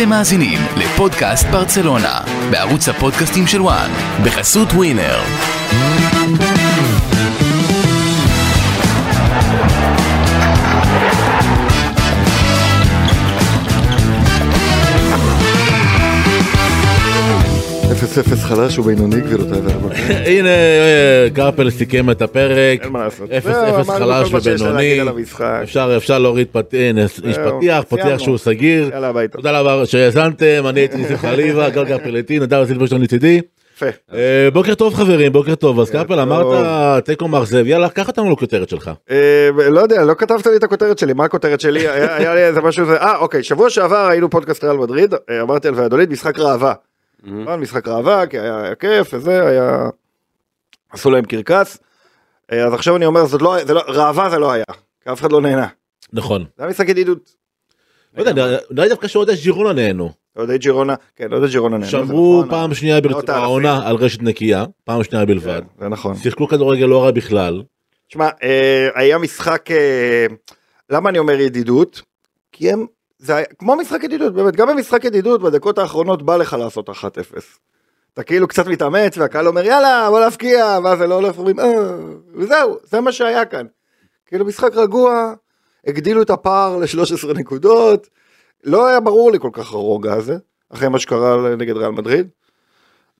אתם מאזינים לפודקאסט ברצלונה, בערוץ הפודקאסטים של וואן, בחסות ווינר. אפס אפס חלש ובינוני גבירותיי ורבותיי. הנה אה, קרפל סיכם את הפרק, אין מה לעשות. אפס זהו, אפס אמרנו חלש ובינוני. אפשר אפשר להוריד פתיח, פתיח. שהוא סגיר. תודה רבה שהאזנתם, אני הייתי ניסים חליבה, גל קרפל איתי, נדב סילברשטיין לצידי, יפה. אה, בוקר טוב חברים, בוקר טוב, אז טוב. אמרת תיקו מאכזב, יאללה קח אותנו לכותרת שלך, אה, לא יודע, לא כתבת לי את הכותרת שלי, מה הכותרת שלי? היה לי איזה משהו, זה- אה אוקיי, שבוע שעבר היינו פודקאסט ריאל מדריד, אמרתי על ויאדוליד, משחק ראווה. נכון, משחק ראווה, כי היה היה כיף וזה, היה... עשו להם קרקס. אה, אז עכשיו אני אומר, זאת לא, זה לא, ראווה זה לא היה, כי אף אחד לא נהנה. נכון, זה היה משחק ידידות. לא יודע, נראה- נראה לי דווקא שאוהדי ג'ירונה נהנו, אוהדי ג'ירונה, כן, אוהדי ג'ירונה נהנו. שמרו נכון, פעם שנייה האלפים. העונה על רשת נקייה, פעם שנייה בלבד, כן, זה נכון. שיחקו כדורגל לא רע בכלל, תשמע, אה, היה משחק, אה, למה אני אומר ידידות? כי הם, זה היה כמו משחק ידידות, באמת, גם במשחק ידידות, בדקות האחרונות בא לך לעשות 1-0. אתה כאילו קצת מתאמץ, והקהל אומר יאללה, בוא להפקיע, ואז זה לא הולך, אומרים, אה, וזהו, זה מה שהיה כאן. כאילו משחק רגוע, הגדילו את הפער ל-13 נקודות, לא היה ברור לי כל כך הרוגע הזה, אחרי מה שקרה נגד ריאל מדריד.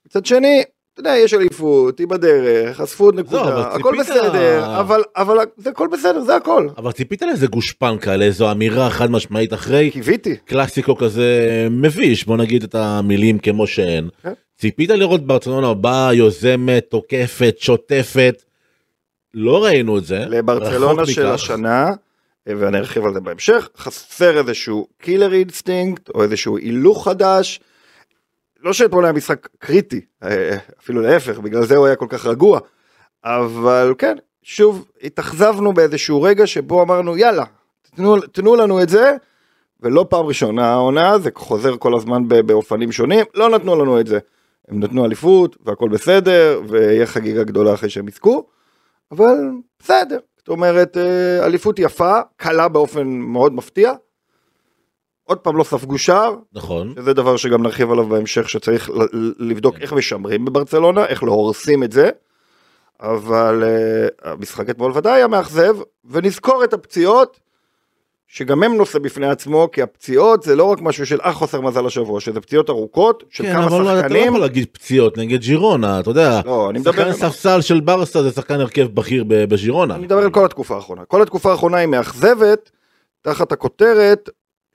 מצד שני, אתה יודע, יש אליפות, היא בדרך, אספו עוד אבל נקודה, הכל ציפית- בסדר, אבל, אבל זה הכל בסדר, זה הכל. אבל ציפית לאיזה גושפנקה, לאיזו אמירה חד משמעית אחרי קיוויתי. קלאסיקו כזה מביש, בוא נגיד את המילים כמו שהן. כן. ציפית לראות ברצלונה באה, יוזמת, תוקפת, שוטפת. לא ראינו את זה. לברצלונה של מכך. השנה, ואני ארחיב על זה בהמשך, חסר איזשהו killer instinct, או איזשהו הילוך חדש. לא שאתמול היה משחק קריטי, אה, אפילו להפך, בגלל זה הוא היה כל כך רגוע. אבל כן, שוב, התאכזבנו באיזשהו רגע שבו אמרנו, יאללה, תנו, תנו לנו את זה, ולא פעם ראשונה העונה, זה חוזר כל הזמן באופנים שונים, לא נתנו לנו את זה. הם נתנו אליפות, והכל בסדר, ויהיה חגיגה גדולה אחרי שהם יזכו, אבל בסדר. זאת אומרת, אה, אליפות יפה, קלה באופן מאוד מפתיע. עוד פעם לא ספגו שער, נכון. שזה דבר שגם נרחיב עליו בהמשך, שצריך לבדוק איך משמרים בברצלונה, איך לא הורסים את זה. אבל uh, המשחק אתמול ודאי היה מאכזב, ונזכור את הפציעות, שגם הם נושא בפני עצמו, כי הפציעות זה לא רק משהו של אה חוסר מזל השבוע, שזה פציעות ארוכות של כן, כמה אבל לא- אתה לא שחקנים. יכול להגיד פציעות נגד ג'ירונה, אתה יודע. לא, אני מדבר, שחקן ספסל של ברסה זה שחקן הרכב בכיר בג'ירונה. אני מדבר על כל התקופה האחרונה. כל התקופה האחרונה היא מאכזבת, תחת הכותרת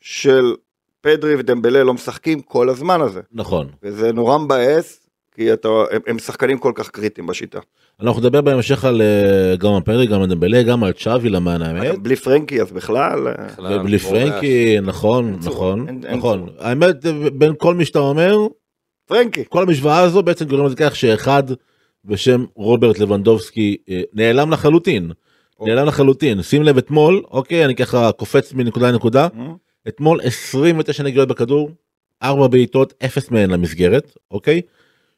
של פדרי ודמבלה לא משחקים כל הזמן הזה. נכון. וזה נורא מבאס, כי אתה, הם, הם שחקנים כל כך קריטיים בשיטה. אנחנו נדבר בהמשך על אה, גם על פרי, גם על דמבלה, גם על צ'אבי למען האמת. בלי פרנקי אז בכלל, אה, ובלי פרנקי, נכון, נכון, אין- אין נכון. האמת, בין כל מי שאתה אומר, פרנקי. כל המשוואה הזו בעצם גורמת לכך שאחד בשם רוברט לבנדובסקי אה, נעלם לחלוטין. נעלם לחלוטין. שים לב אתמול, אוקיי, אני ככה קופץ מנקודה לנקודה. אתמול 29 נגיעות בכדור, 4 בעיטות, 0 מהן למסגרת, אוקיי?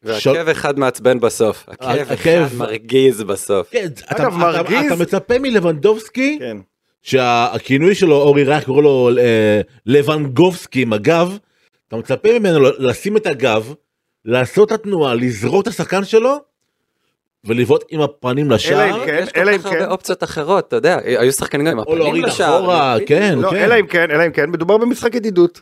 ועקב אחד מעצבן בסוף, עקב עקב- אחד מרגיז בסוף. כן, אתה- אגב, אתה- מרגיז- אתה מצפה מלבנדובסקי, כן. שהכינוי שלו אורי רייך קורא לו אה, לבנגובסקי עם הגב, אתה מצפה ממנו לשים את הגב, לעשות את התנועה, לזרוק את השחקן שלו, ולבעוט עם הפנים לשער, אלא אם כן, יש כל אלא אם כך הרבה כן. אופציות אחרות, אתה יודע, היו שחקנים גם עם או הפנים להוריד לשער. אחורה, בדיוק. כן, לא, כן. אלא אם כן, אלא אם כן, מדובר במשחק ידידות.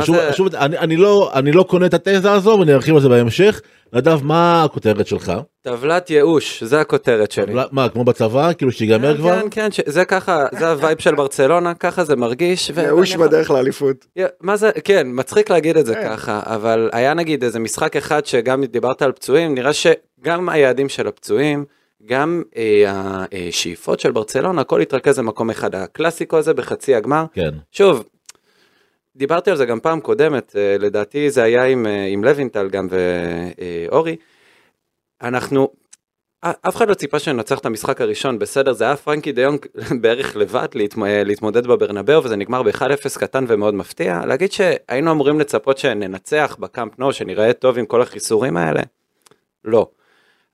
שוב, זה- שוב, אני, אני לא אני לא קונה את התזה הזו ואני ארחיב על זה בהמשך. נדב מה הכותרת שלך? טבלת ייאוש, זה הכותרת שלי. מה כמו בצבא כאילו שיגמר כבר? כן, כן, ש- זה ככה, זה ה vibe של ברצלונה, ככה זה מרגיש. ו- ייאוש בדרך לאליפות. מה זה, כן, מצחיק להגיד את זה כן. ככה, אבל היה נגיד איזה משחק אחד שגם דיברת על פצועים, נראה שגם היעדים של הפצועים, גם אה, השאיפות של ברצלונה, הכל התרכז במקום אחד, הקלאסיקו הזה בחצי הגמר. כן. שוב, דיברתי על זה גם פעם קודמת, אה, לדעתי זה היה עם, אה, עם לוינטל גם ואורי. אנחנו, א- אף אחד לא ציפה שננצח את המשחק הראשון, בסדר, זה היה פרנקי דיונג בערך לבד להתמ- אה, להתמודד בברנבאו, וזה נגמר ב-1-0 קטן ומאוד מפתיע. להגיד שהיינו אמורים לצפות שננצח בקאמפ נו, שנראה טוב עם כל החיסורים האלה? לא.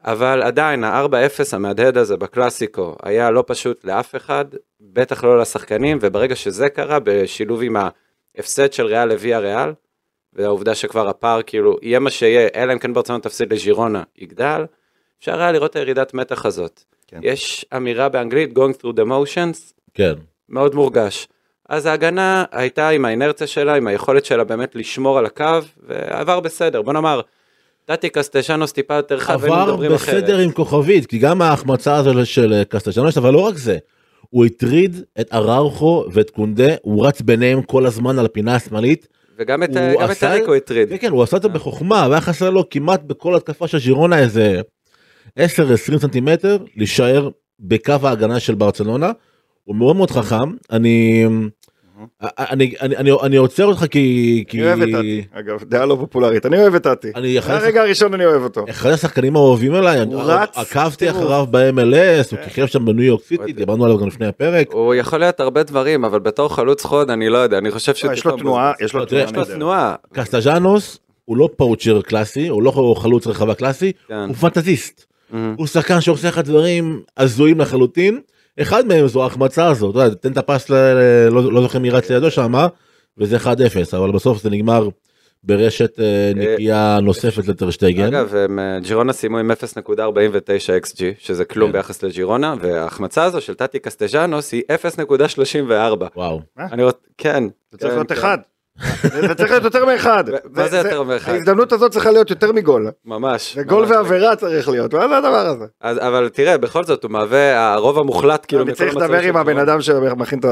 אבל עדיין ה-4-0 המהדהד הזה בקלאסיקו היה לא פשוט לאף אחד, בטח לא לשחקנים, וברגע שזה קרה, בשילוב עם ההפסד של ריאל לוויה ריאל, והעובדה שכבר הפער כאילו יהיה מה שיהיה, אלא אם כן ברצלונה תפסיד לז'ירונה, יגדל, אפשר היה לראות את הירידת מתח הזאת. כן. יש אמירה באנגלית, going through the motions, כן. מאוד מורגש. אז ההגנה הייתה עם האינרציה שלה, עם היכולת שלה באמת לשמור על הקו, ועבר בסדר. בוא נאמר, טאטי קסטג'נוס טיפה יותר חד, עבר אחרת. בסדר עם כוכבית, כי גם ההחמצה הזו של קסטג'נוס, אבל לא רק זה. הוא הטריד את אראוכו ואת קונדה, הוא רץ ביניהם כל הזמן על הפינה השמאלית. וגם את, גם את עשה- אריק הוא הטריד. כן, כן, הוא עשה את זה בחוכמה, והיה חסר לו כמעט בכל התקפה של ז'ירונה איזה 10-20 סנטימטר, להישאר בקו ההגנה של ברצלונה. הוא מאוד מאוד חכם, אני... אני, אני, אני, אני עוצר אותך כי... כי... אני אוהב את טאטי, אגב, דעה לא פופולרית, אני אוהב את טאטי. אני אחד מהרגע הראשון אני אוהב אותו. אחד השחקנים האהובים עליי, הוא רץ, עקבתי. אחריו ב-MLS, הוא כן. כיכב שם בניו יורק סיטי, דיברנו עליו גם לפני הפרק. הוא יכול להיות הרבה דברים, אבל בתור חלוץ חוד, אני לא יודע, אני חושב שהוא לא, יש לו תנועה. יש לו תנועה יש לו נהדרת. תנועה. קסטג'אנוס הוא לא poacher קלאסי, הוא לא חלוץ רחבה קלאסי, כן. הוא פנטזיסט. הוא שחקן שעושה לך דברים הזויים לחלוטין. אחד מהם זו ההחמצה הזאת, אתה יודע, תן את הפס, ל- לא לא זוכר מי רץ לידו שם, וזה 1-0, אבל בסוף זה נגמר ברשת אה, נקייה נוספת לטרשטייגן. אגב, אה, ג'ירונה סיימו עם 0.49 XG, שזה כלום כן. ביחס לג'ירונה, וההחמצה הזו של טאטי קסטג'אנוס היא 0.34. וואו. אני רוצ... כן. זה צריך כן, להיות כן. אחד. זה צריך להיות יותר מאחד. מה זה יותר מאחד? ההזדמנות הזאת צריכה להיות יותר מגול. ממש. גול ממש. ועבירה צריך להיות, מה זה הדבר הזה? אבל תראה, בכל זאת, הוא מהווה הרוב המוחלט, כאילו, אני צריך לדבר עם הבן. אדם שמכין את כן.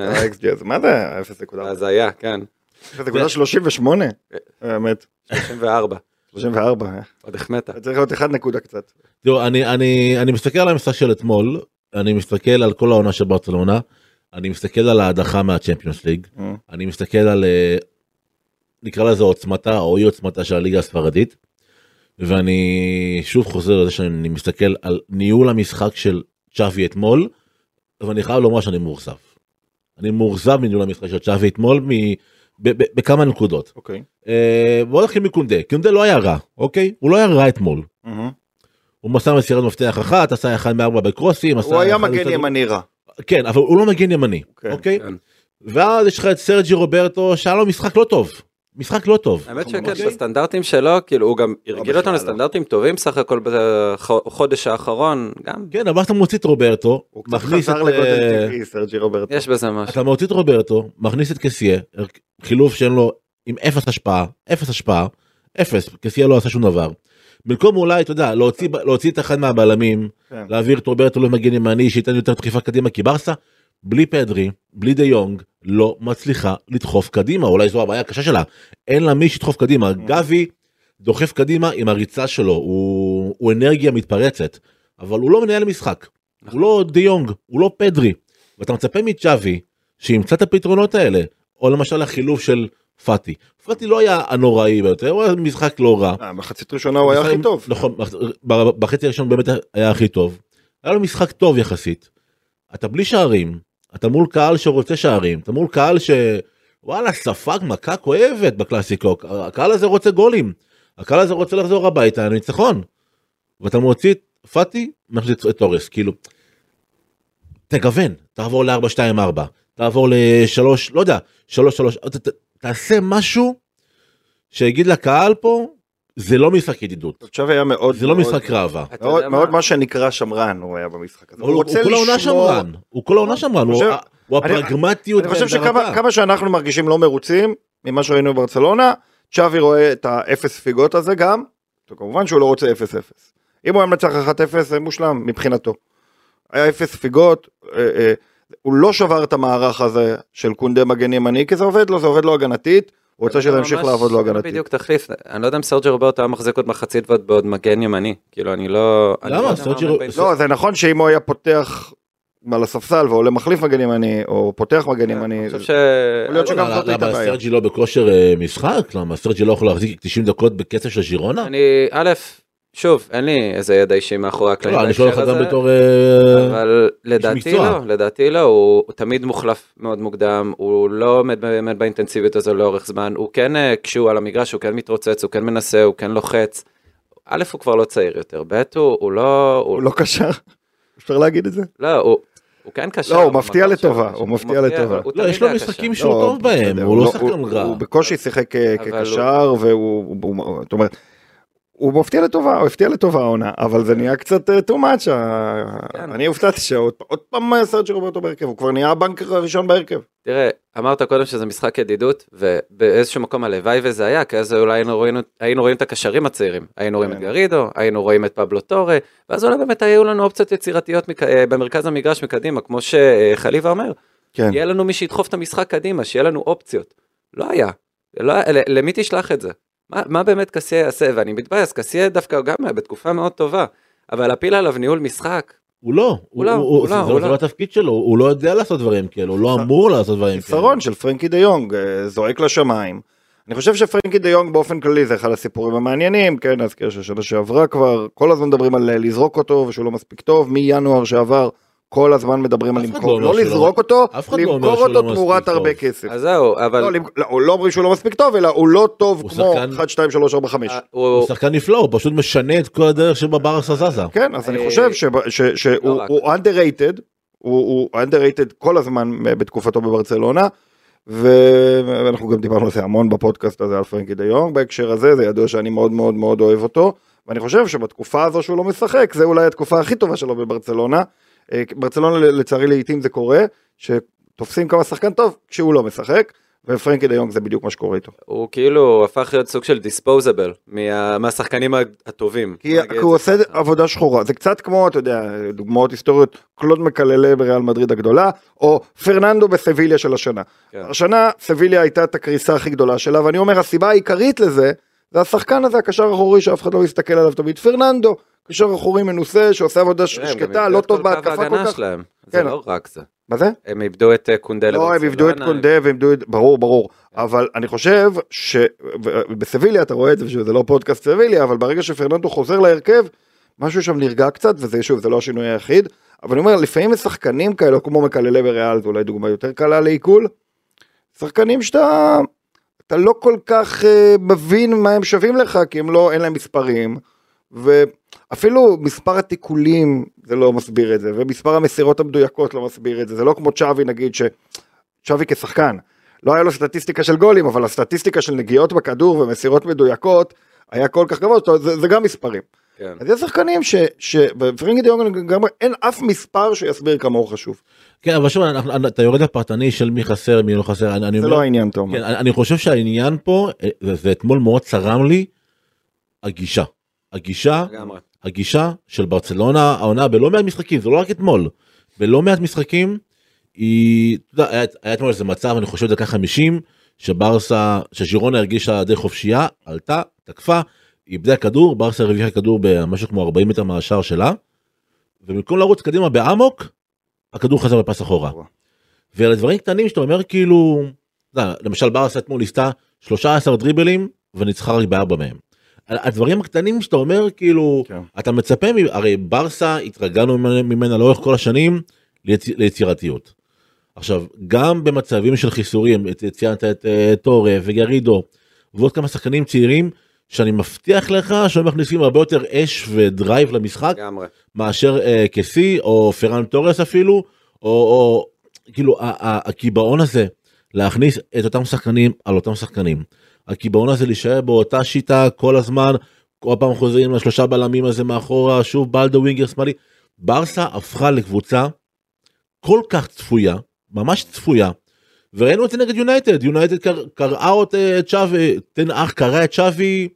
ה-XG הזה. מה זה 0.4? אז היה, כן. 0.38? האמת. 34. 34. אה. עוד החמאת. צריך להיות 1 נקודה קצת. תראו, אני, אני, אני מסתכל על המשחק של אתמול, אני מסתכל על כל העונה של ברצלונה, אני מסתכל על ההדחה מהצ'מפיונס ליג, אה. אני מסתכל על, אה, נקרא לזה עוצמתה או אי עוצמתה של הליגה הספרדית, ואני שוב חוזר לזה שאני מסתכל על ניהול המשחק של צ'אבי אתמול, ואני חייב לומר שאני מאוכזב. אני מאוכזב מניהול המשחק של צ'אבי אתמול מ... ב- ב- בכמה נקודות. אוקיי. אה, בוא נתחיל מקונדה, קונדה לא היה רע, אוקיי? הוא לא היה רע אתמול. הוא מסר מסירת מפתח אחת, עשה אחד מארבע בקרוסים. הוא היה מגן ימני רע. כן, אבל הוא לא מגן ימני, כן, אוקיי? כן. ואז יש לך את סרג'י רוברטו שהיה לו משחק לא טוב. משחק לא טוב. האמת שכן, ממש- בסטנדרטים שלו, כאילו, הוא גם הרגיל בכלל אותנו לא. לסטנדרטים טובים סך הכל בחודש האחרון, גם כן, אבל אתה מוציא את רוברטו, הוא קצת מכניס את... חזר לגודל אה, טבעי, סרג'י רוברטו. יש בזה משהו. אתה מוציא את רוברטו, מכניס את קסיה, חילוף שאין לו עם אפס השפעה, אפס השפעה, אפס, קסיה לא עשה שום דבר. במקום אולי, אתה יודע, להוציא, להוציא את אחד מהבלמים, כן. להעביר את רוברטו למגן ימני שייתן יותר דחיפה קדימה כי ברסה בלי פדרי בלי דה יונג לא מצליחה לדחוף קדימה. אולי זו הבעיה הקשה שלה. אין לה מי שידחוף קדימה. גבי דוחף קדימה עם הריצה שלו. הוא, הוא אנרגיה מתפרצת אבל הוא לא מנהל משחק. הוא לא דה יונג הוא לא פדרי. ואתה מצפה מצ'אבי שימצא את הפתרונות האלה. או למשל החילוף של פאטי פאטי לא היה הנוראי ביותר הוא היה משחק לא רע אה, מחצית ראשונה הוא היה הכי טוב. נכון, בחצי הראשון באמת היה הכי טוב. היה לו משחק טוב יחסית. אתה בלי שערים, אתה מול קהל שרוצה שערים, אתה מול קהל ש... וואלה, ספג מכה כואבת בקלאסיקו, הקהל הזה רוצה גולים. הקהל הזה רוצה לחזור הביתה, ניצחון. ואתה מוציא את פאטי, מחזיק את תורס, כאילו. תגוון, תעבור ל-4-2-4, תעבור ל-3, לא יודע, 3-3, ת- ת- תעשה משהו שיגיד לקהל פה, זה לא משחק ידידות. עכשיו היה מאוד... זה לא משחק ראווה. מאוד? מאוד מה שנקרא שמרן הוא היה במשחק הזה. אבל הוא הוא כל העונה שמרן, הוא כל העונה שמרן, הוא- הוא הפרגמטיות. אני חושב שכמה שאנחנו מרגישים לא מרוצים ממה שראינו בברצלונה, צ'אבי רואה את האפס ספיגות הזה גם, כמובן שהוא לא רוצה 0-0. אם הוא היה מנצח 1-0 זה מושלם מבחינתו. היה אפס ספיגות, אה, אה, הוא לא שבר את המערך הזה של קונדה מגן ימני, כי זה עובד לו, זה עובד לו הגנתית, הוא רוצה שזה ימשיך לעבוד לו לא הגנתית. בדיוק תחליף, אני לא יודע אם סרג'י רוברטו היה מחזיק עוד מחצית ועוד בעוד מגן ימני, כאילו אני לא... למה? לא סרג'י רו- בין- לא, זה נכון שאם הוא היה פותח על הספסל ועולה מחליף מגן ימני, או פותח מגן ימני, אני חושב ש... למה-. סרג'י לא בכושר אה, משחק? למה סרג'י לא יכול להחזיק 90 דקות בקצב של ז'ירונה? אני, א', שוב, אין לי איזה ידע אישי מאחורי הקלעים לא, אני שואל אותך גם בתור... אה, אבל לדעתי. לא, לדעתי לא, הוא הוא תמיד מוחלף מאוד מוקדם, הוא לא עומד באמת באינטנסיביות הזו לאורך זמן, הוא כן, אה, כשהוא על המגרש, הוא כן מתרוצץ, הוא כן מנסה, הוא כן לוחץ. א', הוא כבר לא צעיר יותר, ב', הוא הוא לא, הוא לא קשר, אפשר להגיד את זה? לא, הוא, הוא כן קשר. לא, הוא מפתיע לטובה, הוא מפתיע לטובה. הוא לא, יש לו. משחקים שהוא לא, טוב בהם, הוא לא הוא- שחקן הוא- רע. הוא בקושי שיחק אה, כקשר והוא, הוא- הוא- זאת אומרת, הוא מפתיע לטובה, הוא הפתיע לטובה העונה, אבל זה נהיה קצת אה, too much, כן. אני הופתעתי שעוד עוד פעם הסרט רוברטו בהרכב, הוא כבר נהיה הבנקר הראשון בהרכב. תראה, אמרת קודם שזה משחק ידידות, ובאיזשהו מקום הלוואי וזה היה, כי אז אולי היינו רואים, את הקשרים הצעירים. היינו רואים את כן. גרידו, היינו רואים את פבלו טורה, ואז אולי באמת היו לנו אופציות יצירתיות. אה, במרכז המגרש מקדימה, כמו שחליבה אומר. כן. יהיה לנו מי שידחוף את המשחק קדימה, שיהיה לנו אופציות. לא היה. לא, למי תשלח את זה? מה, מה באמת קסיה יעשה? ואני מתבאס, קסיה דווקא גם היה בתקופה מאוד טובה, אבל להפיל עליו ניהול משחק, הוא לא, הוא לא, הוא- הוא זה לא, זה הוא לא לא. התפקיד שלו, הוא לא יודע לעשות דברים כאלו, הוא לא אמור לעשות דברים כאלו. חיסרון של פרנקי דה יונג, אה, זועק לשמיים. אני חושב שפרנקי דה יונג באופן כללי זה אחד הסיפורים המעניינים, כן, נזכיר ששנה שעברה כבר, כל הזמן מדברים על אה, לזרוק אותו ושהוא לא מספיק טוב, מינואר שעבר, כל הזמן מדברים על למכור, לא לא לא- לזרוק אותו, לא למכור אותו תמורת הרבה. כסף. אז זהו, אבל... לא, אומרים שהוא לא מספיק טוב, אלא הוא לא טוב כמו שחקן- 1, 2, 3, 4, 5. אה, הוא. שחקן נפלא, הוא פשוט משנה את כל הדרך שבה ברסה זזה. כן, אז אני אה, חושב שהוא underrated, הוא underrated כל הזמן בתקופתו בברצלונה, ואנחנו גם דיברנו על זה המון בפודקאסט הזה על פרנקי דה יונג, בהקשר הזה זה ידוע שאני מאוד מאוד מאוד אוהב אותו, ואני חושב שבתקופה הזו שהוא לא משחק, זה אולי התקופה הכי טובה שלו בברצלונה. אה, ברצלונה לצערי לעיתים זה קורה, שתופסים כמה שחקן טוב כשהוא לא משחק, ופרנקי דה יונג זה בדיוק מה שקורה איתו. הוא כאילו הפך להיות סוג של דיספוזבל מה, מהשחקנים הטובים. כי כי הוא עושה ככה. עבודה שחורה זה קצת כמו אתה יודע דוגמאות היסטוריות קלוד מקללה בריאל מדריד הגדולה או פרננדו בסביליה של השנה. כן. השנה סביליה הייתה את הקריסה הכי גדולה שלה ואני אומר הסיבה העיקרית לזה זה השחקן הזה הקשר האחורי שאף אחד לא מסתכל עליו תמיד פרננדו קשר אחורי מנוסה שעושה עבודה שקטה איבדו לא טוב בהתקפה כל כך. שלהם. כן. זה לא רק זה. מה זה? הם איבדו את אה, קונדה לא הם איבדו את קונדה ואיבדו את ברור ברור אבל אני חושב שבסביליה אתה רואה את זה שזה לא פודקאסט סביליה אבל ברגע שפרננדו חוזר להרכב משהו שם נרגע קצת וזה שוב זה לא השינוי היחיד אבל אני אומר לפעמים שחקנים כאלו כמו מקללה בריאל זו אולי דוגמה יותר קלה לעיכול. שחקנים שאתה אתה לא כל כך אה, מבין מה הם שווים לך כי הם לא אין להם מספרים ואפילו מספר התיקולים זה לא מסביר את זה ומספר המסירות המדויקות לא מסביר את זה זה לא כמו צ'אבי נגיד ש... צ'אבי כשחקן לא היה לו סטטיסטיקה של גולים אבל הסטטיסטיקה של נגיעות בכדור ומסירות מדויקות היה כל כך גבוה זה, זה גם מספרים כן. אז יש שחקנים ש... שבפרינגי דיונג גם אין אף מספר שיסביר כמה הוא חשוב כן, אבל שוב, אנחנו- אתה יורד לפרטני של מי חסר, מי לא חסר, אני אני זה אומר, לא העניין תומר. כן, אני אני חושב שהעניין פה, אה, זה- זה אתמול מאוד צרם לי, הגישה. הגישה, לגמרי. הגישה של ברצלונה העונה בלא מעט משחקים, זה לא רק אתמול, בלא מעט משחקים, היא, אתה יודע, היה, היה אתמול איזה מצב, אני חושב דקה 50, שברסה, שז'ירונה הרגישה די חופשייה, עלתה, תקפה, איבדה כדור, ברסה הרוויחה כדור במשהו כמו 40 מטר מהשער שלה, ובמקום לרוץ קדימה באמוק, הכדור חזר בפס אחורה. ואלה דברים קטנים שאתה אומר כאילו, יודע, למשל ברסה אתמול ניסתה 13 דריבלים וניצחה רק בארבע מהם. הדברים הקטנים שאתה אומר כאילו כן. אתה מצפה הרי ברסה התרגלנו ממנה, לאורך כל השנים ליצ, ליצירתיות. עכשיו גם במצבים של חיסורים את- ציינת את אה, טורה וגרידו ועוד כמה שחקנים צעירים שאני מבטיח לך שהם מכניסים הרבה יותר אש ו drive למשחק לגמרי. מאשר אה, קסי או פרן תורס אפילו או, או כאילו הקיבעון הזה להכניס את אותם שחקנים על אותם שחקנים. הקיבעון הזה להישאר באותה שיטה כל הזמן כל פעם חוזרים לשלושה בלמים הזה מאחורה שוב בלדו winger שמאלי. ברסה הפכה לקבוצה כל כך צפויה ממש צפויה. וראינו את זה נגד יונייטד יונייטד קר- קראה אות- את שווי תן אח קרא את שווי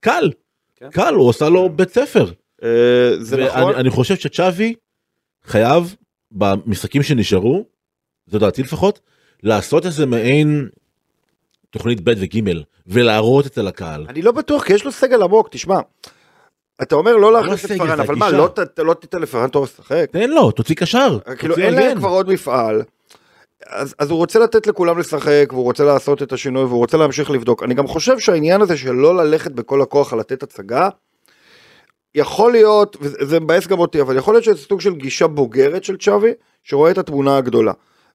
קל כן. קל הוא עושה לו בית ספר. אה, זה ואני נכון. אני חושב שצ'אבי חייב במשחקים שנשארו, זו דעתי לפחות, לעשות איזה מעין תוכנית ב' וג' ולהראות את זה לקהל. אני לא בטוח כי יש לו סגל עמוק תשמע. אתה אומר לא להכניס את פארן אבל מה. לא לא תיתן לפארן תורס לשחק. תן לו, תוציא קשר. כאילו תוציא אין להם. כבר עוד מפעל. אז, אז הוא רוצה לתת לכולם לשחק והוא רוצה לעשות את השינוי והוא רוצה להמשיך לבדוק. אני גם חושב שהעניין הזה של לא ללכת בכל הכוח על לתת הצגה, יכול להיות, וזה מבאס גם אותי, אבל יכול להיות שזה סוג של גישה בוגרת של צ'אבי, שרואה את התמונה הגדולה.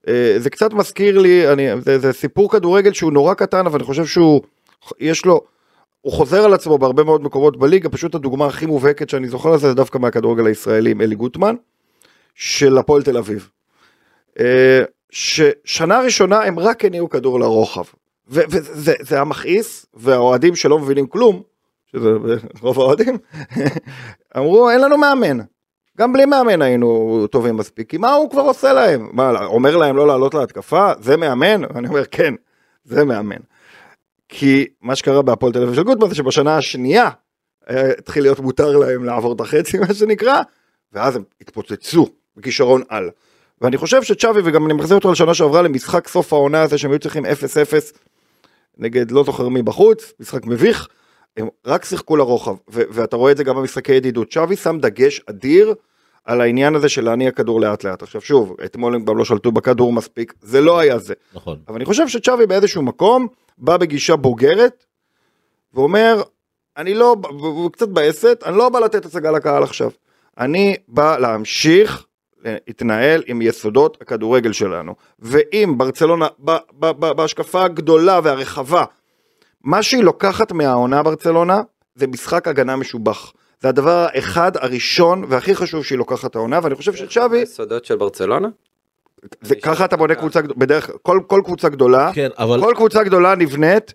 אה, זה קצת מזכיר לי, אני, זה, זה סיפור כדורגל שהוא נורא קטן, אבל אני חושב שהוא, יש לו, הוא חוזר על עצמו בהרבה מאוד מקומות בליגה, פשוט הדוגמה הכי מובהקת שאני זוכר לזה זה דווקא מהכדורגל הישראלי עם אלי גוטמן, של הפועל תל אביב. אה, ששנה ראשונה הם רק הניעו כדור לרוחב. וזה זה היה מכעיס, והאוהדים שלא מבינים כלום, שזה רוב האוהדים, אמרו אין לנו מאמן. גם בלי מאמן היינו טובים מספיק, כי מה הוא כבר עושה להם? מה, אומר להם לא לעלות להתקפה? זה מאמן? אני אומר כן, זה מאמן. כי מה שקרה בהפועל תל אביב של גוטמן זה שבשנה השנייה אה, התחיל להיות מותר להם לעבור את החצי מה שנקרא, ואז הם התפוצצו בכישרון על. ואני חושב שצ'אבי וגם אני מחזיר אותו לשנה שעברה למשחק סוף העונה הזה שהם היו צריכים 0-0 נגד לא זוכר מי בחוץ, משחק מביך, הם רק שיחקו לרוחב, ואתה רואה את זה גם במשחקי ידידות. צ'אבי שם דגש אדיר על העניין הזה של להניע כדור לאט לאט. עכשיו שוב, אתמול הם גם לא שלטו בכדור מספיק, זה לא היה זה. נכון. אבל אני חושב שצ'אבי באיזשהו מקום בא בגישה בוגרת ואומר, אני לא, הוא קצת בעסת, אני לא בא לתת הצגה לקהל עכשיו. אני בא להמשיך להתנהל עם יסודות הכדורגל שלנו. ואם ברצלונה, ב, ב, ב, בהשקפה הגדולה והרחבה, מה שהיא לוקחת מהעונה ברצלונה, זה משחק הגנה משובח. זה הדבר האחד הראשון והכי חשוב שהיא לוקחת העונה, ואני חושב שצ'אבי, היסודות של ברצלונה? זה, ככה אתה בונה קבוצה, בדרך כל, כל קבוצה גדולה, כן, אבל כל קבוצה גדולה נבנית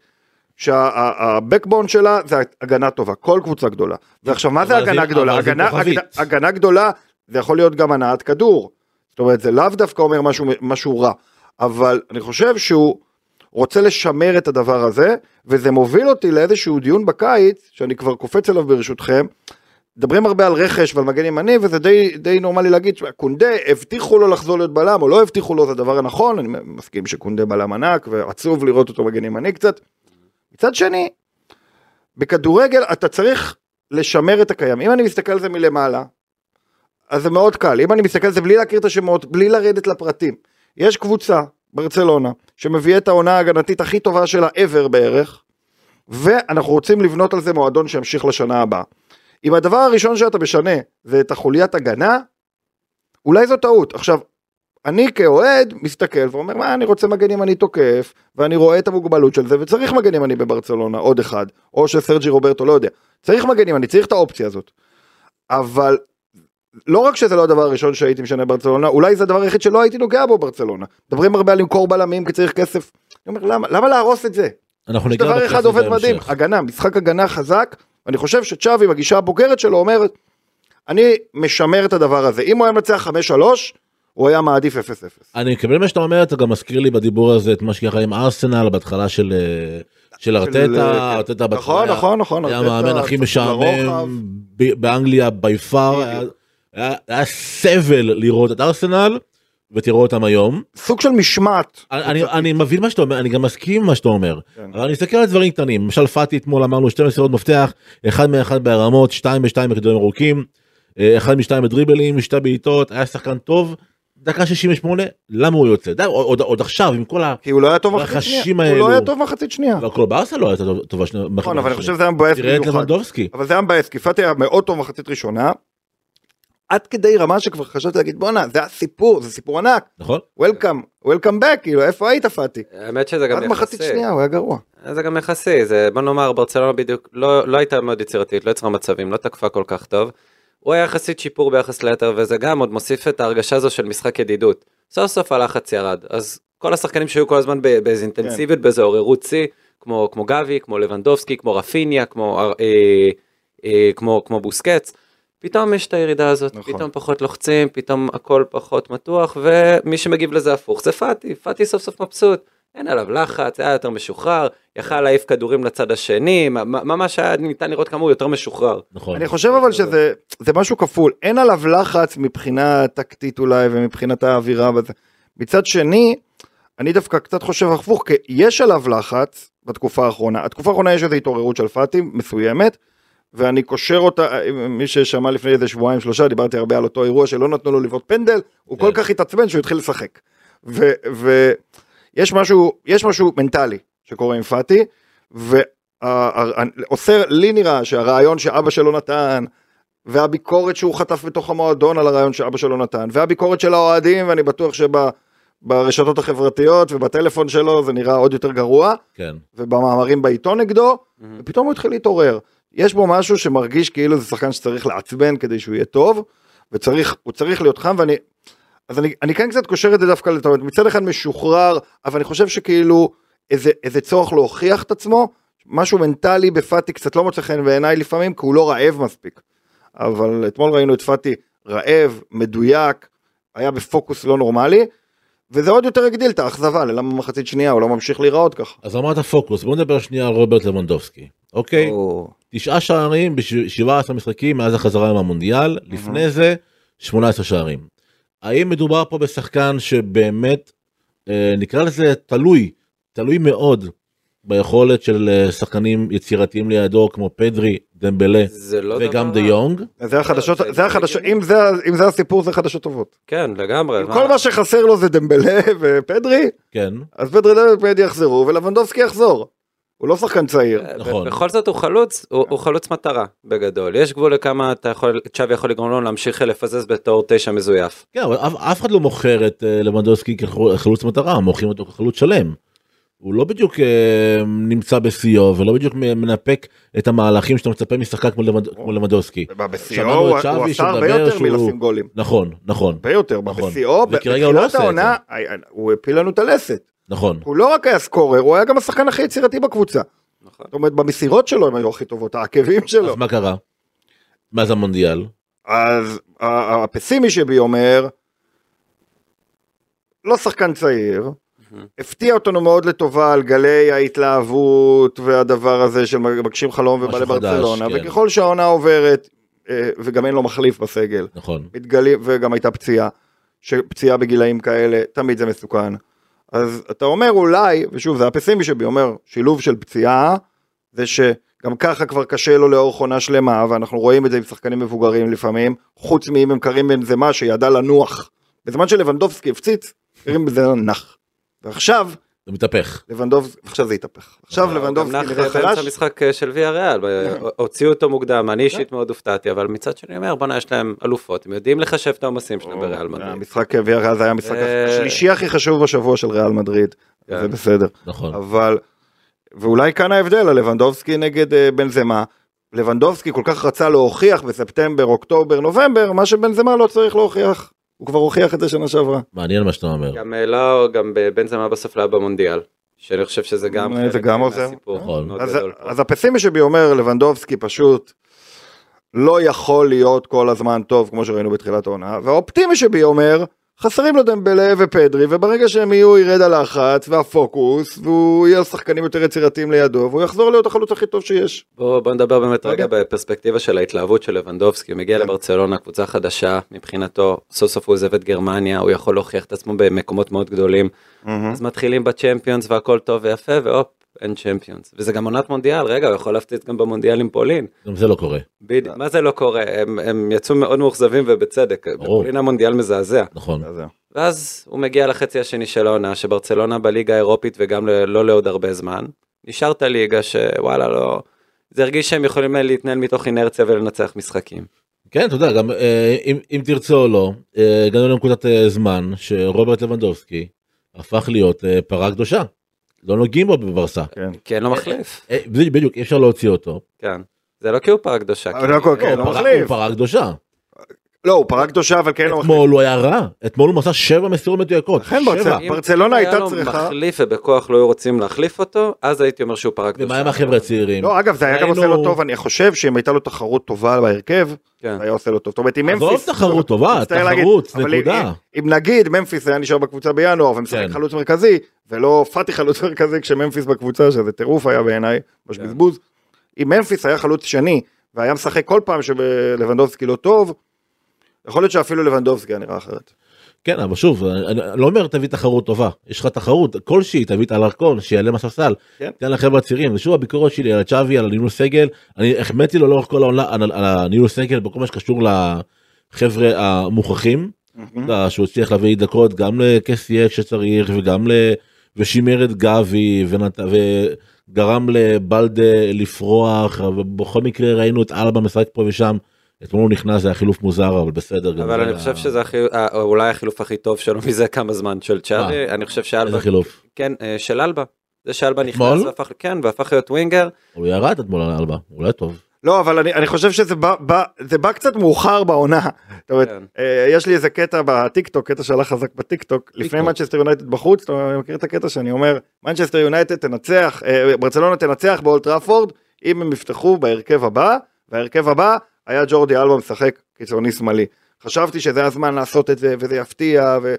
שהבקבון שלה זה הגנה טובה, כל קבוצה גדולה. ועכשיו מה זה הגנה גדולה? הגנה, כוכבית. הגנה, הגנה גדולה זה יכול להיות גם הנעת כדור. זאת אומרת זה לאו דווקא אומר משהו, משהו רע, אבל אני חושב שהוא רוצה לשמר את הדבר הזה, וזה מוביל אותי לאיזשהו דיון בקיץ, שאני כבר קופץ אליו ברשותכם. מדברים הרבה על רכש ועל מגן ימני וזה די, די נורמלי להגיד שקונדה הבטיחו לו לחזור להיות בלם או לא הבטיחו לו זה הדבר הנכון אני מסכים שקונדה בלם ענק ועצוב לראות אותו מגן ימני קצת. מצד שני בכדורגל אתה צריך לשמר את הקיים אם אני מסתכל על זה מלמעלה אז זה מאוד קל אם אני מסתכל על זה בלי להכיר את השמות בלי לרדת לפרטים יש קבוצה ברצלונה שמביאה את העונה ההגנתית הכי טובה שלה ever בערך ואנחנו רוצים לבנות על זה מועדון שימשיך לשנה הבאה. אם הדבר הראשון שאתה משנה זה את החוליית הגנה, אולי זו טעות. עכשיו, אני כאוהד מסתכל ואומר, מה, אני רוצה מגן ימני תוקף, ואני רואה את המוגבלות של זה, וצריך מגן ימני בברצלונה, עוד אחד, או שסרג'י רוברטו, לא יודע. צריך מגן ימני, צריך את האופציה הזאת. אבל לא רק שזה לא הדבר הראשון שהייתי משנה בברצלונה, אולי זה הדבר היחיד שלא הייתי נוגע בו ברצלונה. מדברים הרבה על למכור בלמים כי צריך כסף. אני אומר, למה, למה להרוס את זה? אנחנו יש ניגע דבר בכסף אחד עובד בהמשך. מדהים, הגנה, משחק הגנה חזק, אני חושב שצ'אבי בגישה הבוגרת שלו אומרת, אני משמר את הדבר הזה, אם הוא היה מנצח 5-3, הוא היה מעדיף 0-0. אני מקבל מה שאתה אומר אתה גם מזכיר לי בדיבור הזה את מה שקרה עם ארסנל בהתחלה של אה, של ארטטה, כן. ארטטה בהתחלה נכון, נכון, נכון, היה המאמן הכי משעמם באנגליה בי פאר, היה- סבל לראות את ארסנל ותראו אותם היום. סוג של משמעת. אני- אני- מבין מה שאתה אומר, אני גם מסכים עם מה שאתה אומר, כן. אבל אני מסתכל על דברים קטנים, למשל פאטי אתמול אמרנו שתי מסירות מפתח, אחד מאחד בהרמות, שתיים בשתיים בכדורים ארוכים, אה, אחד משתיים בדריבלים, שתי בעיטות, היה שחקן טוב, דקה 68, למה הוא יוצא? די, עוד עוד עכשיו עם כל. כי הוא לא היה טוב מחצית שנייה, הוא לא. היה טוב מחצית שנייה. והכל בארסה לא הייתה טוב- טובה שנייה. נכון, אבל אני חושב שזה היה מבאס תראה את. לבנדובסקי. אבל זה היה מבאס, כי פאטי היה מאוד טוב מחצית ראשונה, עד כדי רמה שכבר חשבתי להגיד בואנה, זה הסיפור, זה סיפור ענק, נכון? וולקאם, וולקאם בק, כאילו איפה היית פאטי? האמת שזה גם עד מחצית יחסי. שנייה הוא היה גרוע. זה גם יחסי, זה בוא נאמר ברצלונה בדיוק לא, לא הייתה מאוד יצירתית, לא יצרה מצבים, לא תקפה כל כך טוב. הוא היה יחסית שיפור ביחס ליתר וזה גם עוד מוסיף את ההרגשה הזו של משחק ידידות. סוף סוף הלחץ ירד, אז כל השחקנים שהיו כל הזמן ב- באיזה אינטנסיביות, באיזה עוררות שיא, כמו, כמו גבי, כמו לבנדובסקי, כמו רפיניה, כמו, אה, אה, אה, כמו, כמו בוסקץ. פתאום יש את הירידה הזאת, נכון. פתאום פחות לוחצים, פתאום הכל פחות מתוח, ומי שמגיב לזה הפוך זה פאטי, פאטי סוף סוף מבסוט. אין עליו לחץ, היה יותר משוחרר, יכל להעיף כדורים לצד השני, ממש היה ניתן לראות כמה הוא יותר משוחרר. נכון. אני חושב אבל שזה זה משהו כפול, אין עליו לחץ מבחינה טקטית אולי ומבחינת האווירה וזה. מצד שני, אני דווקא קצת חושב הפוך, כי יש עליו לחץ בתקופה האחרונה. התקופה האחרונה יש איזו התעוררות של פאטי מסוימת, ואני קושר אותה, מי ששמע לפני איזה שבועיים שלושה, דיברתי הרבה על אותו אירוע שלא נתנו לו לבעוט פנדל, הוא כל כן. כך התעצבן שהוא התחיל לשחק. ויש משהו, יש משהו מנטלי שקורה עם פאטי, ועושה, לי נראה שהרעיון שאבא שלו נתן, והביקורת שהוא חטף בתוך המועדון על הרעיון שאבא שלו נתן, והביקורת של האוהדים, ואני בטוח שברשתות החברתיות ובטלפון שלו זה נראה עוד יותר גרוע, כן. ובמאמרים בעיתון נגדו, ופתאום הוא התחיל להתעורר. יש בו משהו שמרגיש כאילו זה שחקן שצריך לעצבן כדי שהוא יהיה טוב, וצריך, הוא צריך להיות חם, ואני אז אני, אני כן קצת קושר את זה דווקא לטעות, מצד אחד משוחרר, אבל אני חושב שכאילו איזה, איזה צורך להוכיח את עצמו, משהו מנטלי בפאטי קצת לא מוצא חן בעיניי לפעמים, כי הוא לא רעב מספיק. אבל אתמול ראינו את פאטי רעב, מדויק, היה בפוקוס לא נורמלי, וזה עוד יותר הגדיל את האכזבה, ללמה מחצית שנייה הוא לא ממשיך להיראות ככה. אז אמרת פוקוס בוא נדבר שנייה על רוברט לבנדובסקי אוקיי או- תשעה שערים ב-17 משחקים מאז החזרה מהמונדיאל לפני זה 18 שערים. האם מדובר פה בשחקן שבאמת אה, נקרא לזה תלוי תלוי מאוד ביכולת של אה, שחקנים יצירתיים לידו כמו פדרי דמבלה לא וגם דבר דה. יונג זה החדשות, זה- זה החדשות, אם זה, אם זה הסיפור זה חדשות טובות. כן, לגמרי. אם כל מה שחסר לו זה דמבלה ופדרי, כן אז פדרי ופדרי יחזרו ולבנדובסקי יחזור. הוא לא שחקן צעיר. ב- נכון. בכל זאת הוא חלוץ, הוא, הוא חלוץ מטרה בגדול. יש גבול לכמה אתה יכול, צ'אבי יכול לגרום לו להמשיך לפזז בתור תשע מזויף. כן אבל אף, אף אחד לא מוכר את אה, לבנדובסקי כחלוץ מטרה מוכרים אותו כחלוץ שלם. הוא לא בדיוק אה, נמצא בשיאו ולא בדיוק מנפק את המהלכים שאתה מצפה משחקן כמו, לבנד, כמו לבנדובסקי. בשיאו הוא הוא עשה הרבה יותר שהוא- מלשים גולים. נכון נכון הרבה יותר. נכון. בשיאו, לא בתחילת העונה, הוא הפיל לנו את הלסת. נכון הוא לא רק היה סקורר, הוא היה גם השחקן הכי יצירתי בקבוצה. נכון. זאת אומרת, במסירות שלו הם היו הכי טובות, העקבים שלו. אז מה קרה? מאז המונדיאל אז ה- הפסימי שבי אומר, לא שחקן צעיר, הפתיע אותנו מאוד לטובה על גלי ההתלהבות והדבר הזה של מגשים חלום ובא לברצלונה, כן. וככל שהעונה עוברת, אה, וגם אין לו מחליף בסגל, נכון מתגלים, וגם הייתה פציעה, שפציעה בגילאים כאלה, תמיד זה מסוכן. אז אתה אומר אולי, ושוב זה הפסימי שבי אומר, שילוב של פציעה, זה שגם ככה כבר קשה לו לאורך עונה שלמה, ואנחנו רואים את זה עם שחקנים מבוגרים לפעמים, חוץ מאם הם קרים בנזמה שידע לנוח. בזמן שלבנדובסקי הפציץ, קרים בנזמה נח. ועכשיו, זה מתהפך לבנדובסקי, עכשיו זה התהפך. עכשיו הוא לבנדובסקי נראה באמצע חלש, המשחק אה, של ויה ריאל, הוציאו אותו מוקדם, אני אישית מאוד הופתעתי, אבל מצד שני אומר בואנה יש להם אלופות, הם יודעים לחשב את העומסים שלהם בריאל מדריד. המשחק ויארל זה היה המשחק אה. השלישי הכי חשוב בשבוע של ריאל מדריד, כן. זה בסדר. נכון אבל, ואולי כאן ההבדל, הלבנדובסקי נגד אה, בנזמה. לבנדובסקי כל כך רצה להוכיח בספטמבר, אוקטובר, נובמבר, מה שבנזמה לא צריך להוכיח. הוא כבר הוכיח את זה שנה שעברה. מעניין מה שאתה אומר גם אה, לא, גם בנזמה בסוף לא היה במונדיאל, שאני חושב שזה גם אה, זה חלק גם עוזר. נכון. אז. אז הפסימי שבי אומר, לבנדובסקי פשוט לא יכול להיות כל הזמן טוב, כמו שראינו בתחילת העונה, והאופטימי שבי אומר, חסרים לו דמבלה ופדרי, וברגע שהם יהיו ירד הלחץ והפוקוס, והוא יהיה שחקנים יותר יצירתיים לידו, והוא יחזור להיות החלוץ הכי טוב שיש. בוא, בוא נדבר באמת לא רגע. בפרספקטיבה של ההתלהבות של לבנדובסקי, הוא מגיע כן. לברצלונה, קבוצה חדשה, מבחינתו, סוף סוף הוא עוזב את גרמניה, הוא יכול להוכיח את עצמו במקומות מאוד גדולים, אז מתחילים בצ'מפיונס והכל טוב ויפה, והופ, אין צ'מפיונס. וזה גם עונת מונדיאל, רגע, הוא יכול להפציץ גם במונדיאל עם פולין. גם זה לא קורה בדיוק, מה זה לא קורה? הם, הם יצאו מאוד מאוכזבים ובצדק, ברור. בפולין המונדיאל מזעזע. נכון. ואז הוא מגיע לחצי השני של העונה, שברצלונה בליגה האירופית וגם ל- לא לעוד הרבה זמן. נשארת ליגה שוואלה לא, זה הרגיש שהם יכולים להתנהל מתוך אינרציה ולנצח משחקים. כן אתה יודע גם אה, אם, אם תרצה או לא אה, הגענו לנקודת אה, זמן שרוברט לבנדובסקי הפך להיות פרה קדושה. לא נוגעים בו בברסה. כן. כי אין לו מחליף. אה, בדיוק בדיוק, אי אפשר להוציא אותו. כן. זה לא כי הוא פרה קדושה. לא לא. הוא פרה קדושה. לא, הוא פרה קדושה, אבל כן. אתמול הוא היה רע אתמול הוא מסר שבע מסירות מדויקות. לכן שבע. ברצלונה- אם ברצלונה היה הייתה לו צריכה- מחליף ובכוח לא היו רוצים להחליף אותו, אז הייתי אומר שהוא פרה קדושה. ומה עם החבר'ה הצעירים? לא, אגב, זה היה גם עושה לו טוב, אני חושב שאם הייתה לו תחרות טובה בהרכב, כן. היה עושה לו טוב. זאת אומרת, אם עזוב ממפיס... תחרות טובה, תחרות, נקודה. אם- אם נגיד ממפיס היה נשאר בקבוצה בינואר ומשחק כן. חלוץ מרכזי, ולא פאטי חלוץ מרכזי כשממפיס בקבוצה, שזה טירוף היה בעיניי, ממש כן. בזבוז. אם ממפיס היה חלוץ שני, והיה משחק כל פעם שלבנדובסקי לא טוב, יכול להיות שאפילו לבנדובסקי היה נראה אחרת. כן אבל שוב אני לא אומר תביא תחרות טובה יש לך תחרות כלשהי תביא את אלרקון שיעלה מהספסל כן. תן לחבר'ה הצעירים ושוב הביקורת שלי על צ'אבי על הניהול סגל אני החמאתי לו לאורך כל העונה על, על הניהול סגל בכל מה שקשור לחבר'ה המוכחים יודע, שהוא הצליח להביא דקות גם לקסיה כשצריך וגם ל... ושימר את גבי ונת... וגרם לבאלדה לפרוח ובכל מקרה ראינו את אלבה משחק פה ושם. אתמול הוא נכנס זה היה חילוף מוזר אבל בסדר. גם אבל אני חושב שזה אה, אולי החילוף הכי טוב שלו מזה כמה זמן של צ'אבי, אני חושב שאלבה, איזה חילוף. כן, אה, של אלבה. זה שאלבה נכנס? והפך, כן, והפך להיות ווינגר, הוא ירד אתמול על אלבה הוא לא טוב. לא, אבל אני, אני חושב שזה בא, בא, זה בא קצת מאוחר בעונה. זאת אומרת, כן. אה, יש לי איזה קטע בטיקטוק, קטע שהלך חזק בטיקטוק, לפני טיקטוק. מנצ'סטר יונייטד בחוץ, אתה מכיר את הקטע שאני אומר, מנצ'סטר יונייטד תנצח, אה, ברצלונה תנצח באולד טראפורד, אם הם יפתחו בהרכב הבא, וההרכב הבא היה ג'ורדי אלבה משחק קיצוני שמאלי. חשבתי שזה הזמן לעשות את זה, וזה יפתיע, ו...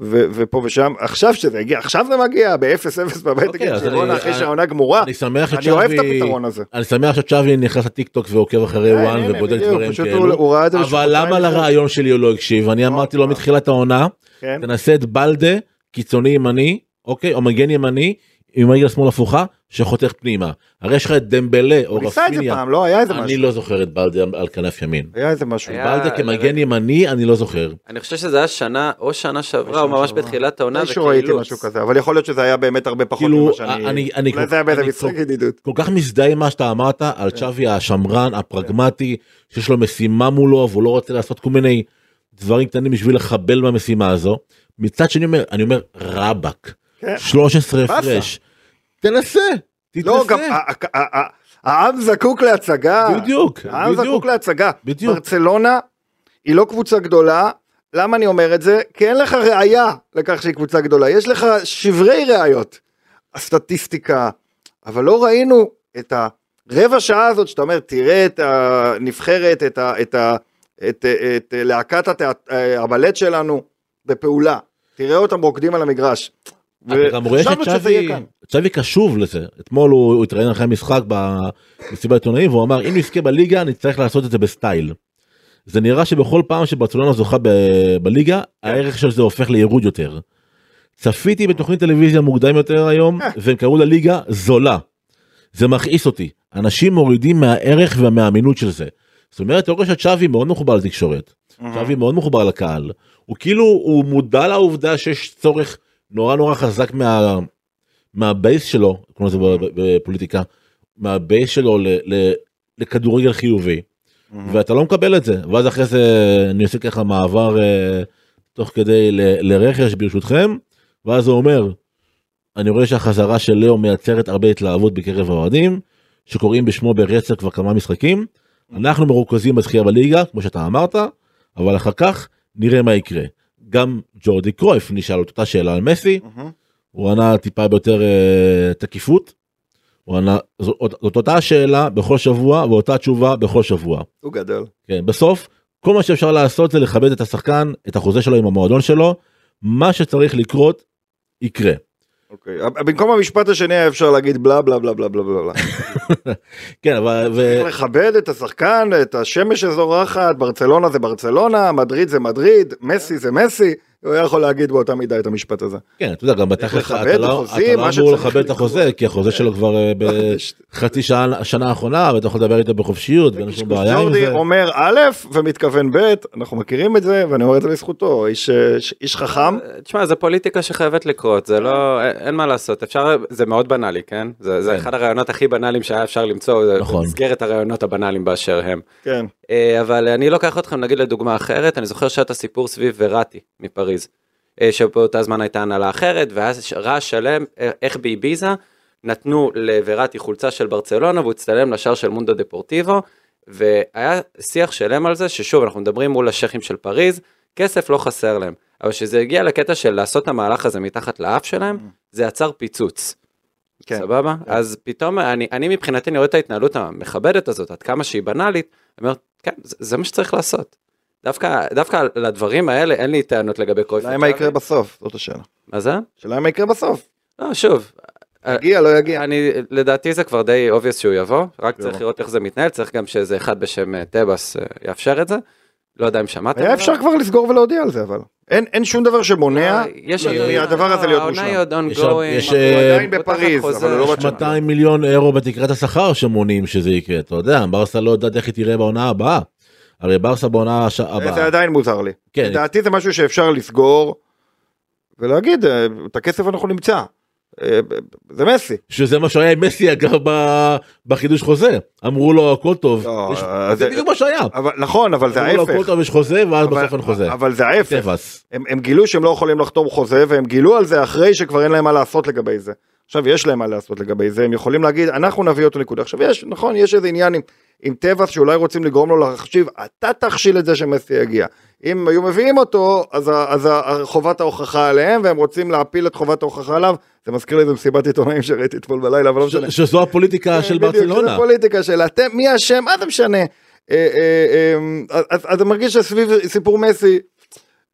ו- ופה ושם, עכשיו שזה הגיע, עכשיו זה מגיע ב-0-0 בבית אוקיי, אני- אחרי שהעונה גמורה, אני שמח אני אוהב את הפתרון הזה. אני שמח שצ'אבי נכנס לטיקטוק ועוקב אחרי אה, וואן ובודק דברים כאלו. אבל למה. לרעיון שלי הוא לא הקשיב? אני אמרתי לו. מתחילת העונה, כן? תנסה את בלדה, קיצוני ימני, אוקיי, או מגן ימני, עם רגל שמאל הפוכה, שחותך פנימה. הרי יש לך את דמבלה או הוא ניסה את זה רפיניה. פעם, לא היה איזה אני משהו. לא זוכר את בלדה על כנף ימין. היה איזה משהו. היה- בלדה כמגן ימני אני לא זוכר. אני חושב שזה היה שנה, או שנה שעברה, או ממש שעברה. בתחילת העונה, איזשהו ראיתי. משהו כזה, אבל יכול להיות שזה היה באמת הרבה פחות כאילו, ממה שאני... אני- אני כל- היה אני משחק כל- ידידות. כל כך מזדהה עם מה שאתה אמרת על צ'אבי השמרן הפרגמטי שיש לו משימה מולו והוא לא רוצה לעשות כל מיני דברים קטנים בשביל לחבל במשימה הזו. מצד שני אומר אני אומר רבאק כן. 13 באסה. הפרש. תנסה. לא, גם תתנסה. ה- ה- העם זקוק להצגה. בדיוק העם בדיוק זקוק להצגה. בדיוק. ברצלונה היא לא קבוצה גדולה. למה אני אומר את זה? כי אין לך ראייה לכך שהיא קבוצה גדולה. יש לך שברי ראיות. הסטטיסטיקה. אבל לא ראינו את הרבע שעה הזאת שאתה אומר, תראה את הנבחרת, את, ה, את, ה, את, את, להקת התיאט- הבלט שלנו בפעולה. תראה אותם רוקדים על המגרש. וחשבנו שזה יהיה כאן. צ'אבי קשוב לזה אתמול הוא התראיין אחרי המשחק במסיבת עיתונאים והוא אמר אם נזכה בליגה נצטרך לעשות את זה בסטייל. זה נראה שבכל פעם שברצלונה זוכה ב- בליגה הערך של זה הופך לירוד יותר. צפיתי בתוכנית טלוויזיה מוקדם יותר היום אה. והם קראו לליגה זולה. זה מכעיס אותי אנשים מורידים מהערך והמאמינות של זה. זאת אומרת אתה רואה שצ'אבי מאוד מחובר לתקשורת. צ'אבי מאוד מחובר לקהל. הוא כאילו הוא מודע לעובדה שיש צורך נורא נורא חזק מה מהבייס שלו כמו זה ב- בפוליטיקה מהבייס שלו ל, ל, לכדורגל חיובי. ואתה לא מקבל את זה. ואז אחרי זה אני עושה ככה מעבר אה, תוך כדי ל, לרכש ברשותכם ואז הוא אומר אני רואה שהחזרה של לאו מייצרת הרבה התלהבות בקרב האוהדים שקוראים בשמו ברצף כבר כמה משחקים. אנחנו מרוכזים בזכייה בליגה כמו שאתה אמרת אבל אחר כך נראה מה יקרה גם ג'ורדי קרויף נשאל את אותה שאלה על מסי מהמם. הוא ענה טיפה ביותר אה, תקיפות. הוא ענה זאת, זאת אותה השאלה בכל שבוע ואותה תשובה בכל שבוע. הוא גדול. כן, בסוף כל מה שאפשר לעשות זה לכבד את השחקן את החוזה שלו עם המועדון שלו מה שצריך לקרות יקרה. אוקיי. במקום המשפט השני היה אפשר להגיד בלה בלה בלה בלה בלה בלה. כן אבל ו... צריך לכבד את השחקן, את השמש שזורחת, ברצלונה זה ברצלונה, מדריד זה מדריד, מסי זה מסי, הוא היה יכול להגיד באותה מידה את המשפט הזה. כן אתה יודע גם בתכלס אתה לא אתה לא אמור לכבד את. החוזה כי החוזה שלו כבר אה, בחצי שעה השנה האחרונה ואתה יכול לדבר איתו בחופשיות ואין שום בעיה עם ג'ורדי זה. אומר א' ומתכוון ב', אנחנו מכירים את זה ואני אומר את זה לזכותו, איש, איש חכם. תשמע, זה פוליטיקה שחייבת לקרות, זה לא, אין- מה לעשות, אפשר, זה מאוד בנאלי, כן? זה, זה כן. אחד הרעיונות הכי בנאליים שהיה אפשר למצוא, זה נכון. במסגרת הרעיונות הבנאליים באשר הם. כן. אה, אבל אני לוקח אתכם נגיד לדוגמה אחרת, אני זוכר שהיה את הסיפור סביב וראטי מפריז, אה, שבאותה זמן הייתה הנהלה אחרת, ש- רעש שלם, אה, איך באביזה נתנו לוראטי חולצה של ברצלונה והוא הצטלם לשער של מונדו דפורטיבו, והיה שיח שלם על זה, ששוב, אנחנו מדברים מול השייחים של פריז, כסף לא חסר להם, אבל כשזה הגיע לקטע של לעשות את המהלך הזה מתחת לאף שלהם, זה יצר פיצוץ. כן. סבבה? אז פתאום אני, אני מבחינתי אני רואה את ההתנהלות המכבדת הזאת, עד כמה שהיא בנאלית, אני אומר, כן, זה, זה מה שצריך לעשות. דווקא, דווקא לדברים האלה אין לי טענות לגבי קרויף. השאלה היא מה. יקרה בסוף, זאת השאלה. מה זה? השאלה היא מה יקרה בסוף. לא, שוב, יגיע, לא יגיע. אני, לדעתי זה כבר די obvious שהוא יבוא, רק צריך יבוא. לראות איך זה מתנהל, צריך גם שאיזה אחד בשם אה, טבעס אה, יאפשר את זה. לא יודע אם שמעתם. היה. אפשר כבר לסגור ולהודיע על זה אבל. אין אין שום דבר שמונע עוד- מהדבר הזה להיות העונה מושלם. היא עוד יש- ongoing, יש, הוא אה, עדיין בפריז, אבל הוא לא שנה. 200 מיליון אירו בתקרת השכר שמונים שזה יקרה אתה יודע ברסה לא יודעת איך היא תראה בעונה הבאה. הרי ברסה בעונה הש- זה הבאה. עדיין מוזר לי. כן. לדעתי זה משהו שאפשר לסגור ולהגיד אה, את הכסף אנחנו נמצא. אה, זה מסי. שזה מה שהיה עם מסי אגב בחידוש חוזה אמרו לו הכל טוב לא, יש- אה, זה זה- בדיוק מה שהיה. אבל נכון אבל זה אמרו לו הכל ההפך. טוב יש חוזה ואז אבל- בסוף אין חוזה. אבל זה ההפך. הם, הם גילו שהם לא יכולים לחתום חוזה והם גילו על זה אחרי שכבר אין להם מה לעשות לגבי זה. עכשיו יש להם מה לעשות לגבי זה, הם יכולים להגיד, אנחנו נביא אותו נקודה. עכשיו יש, נכון, יש איזה עניין עם, עם טבעס שאולי רוצים לגרום לו להחשיב, אתה תכשיל את זה שמסי יגיע. אם היו מביאים אותו, אז, אז חובת ההוכחה עליהם, והם רוצים להפיל את חובת ההוכחה עליו. זה מזכיר לי איזה מסיבת עיתונאים שראיתי אתמול בלילה, אבל לא משנה. שזו הפוליטיקה של בדיוק, ברצלונה. זה פוליטיקה של אתם, מי אשם, מה זה משנה. אה, אה, אה, אז אני מרגיש שסביב סיפור מסי,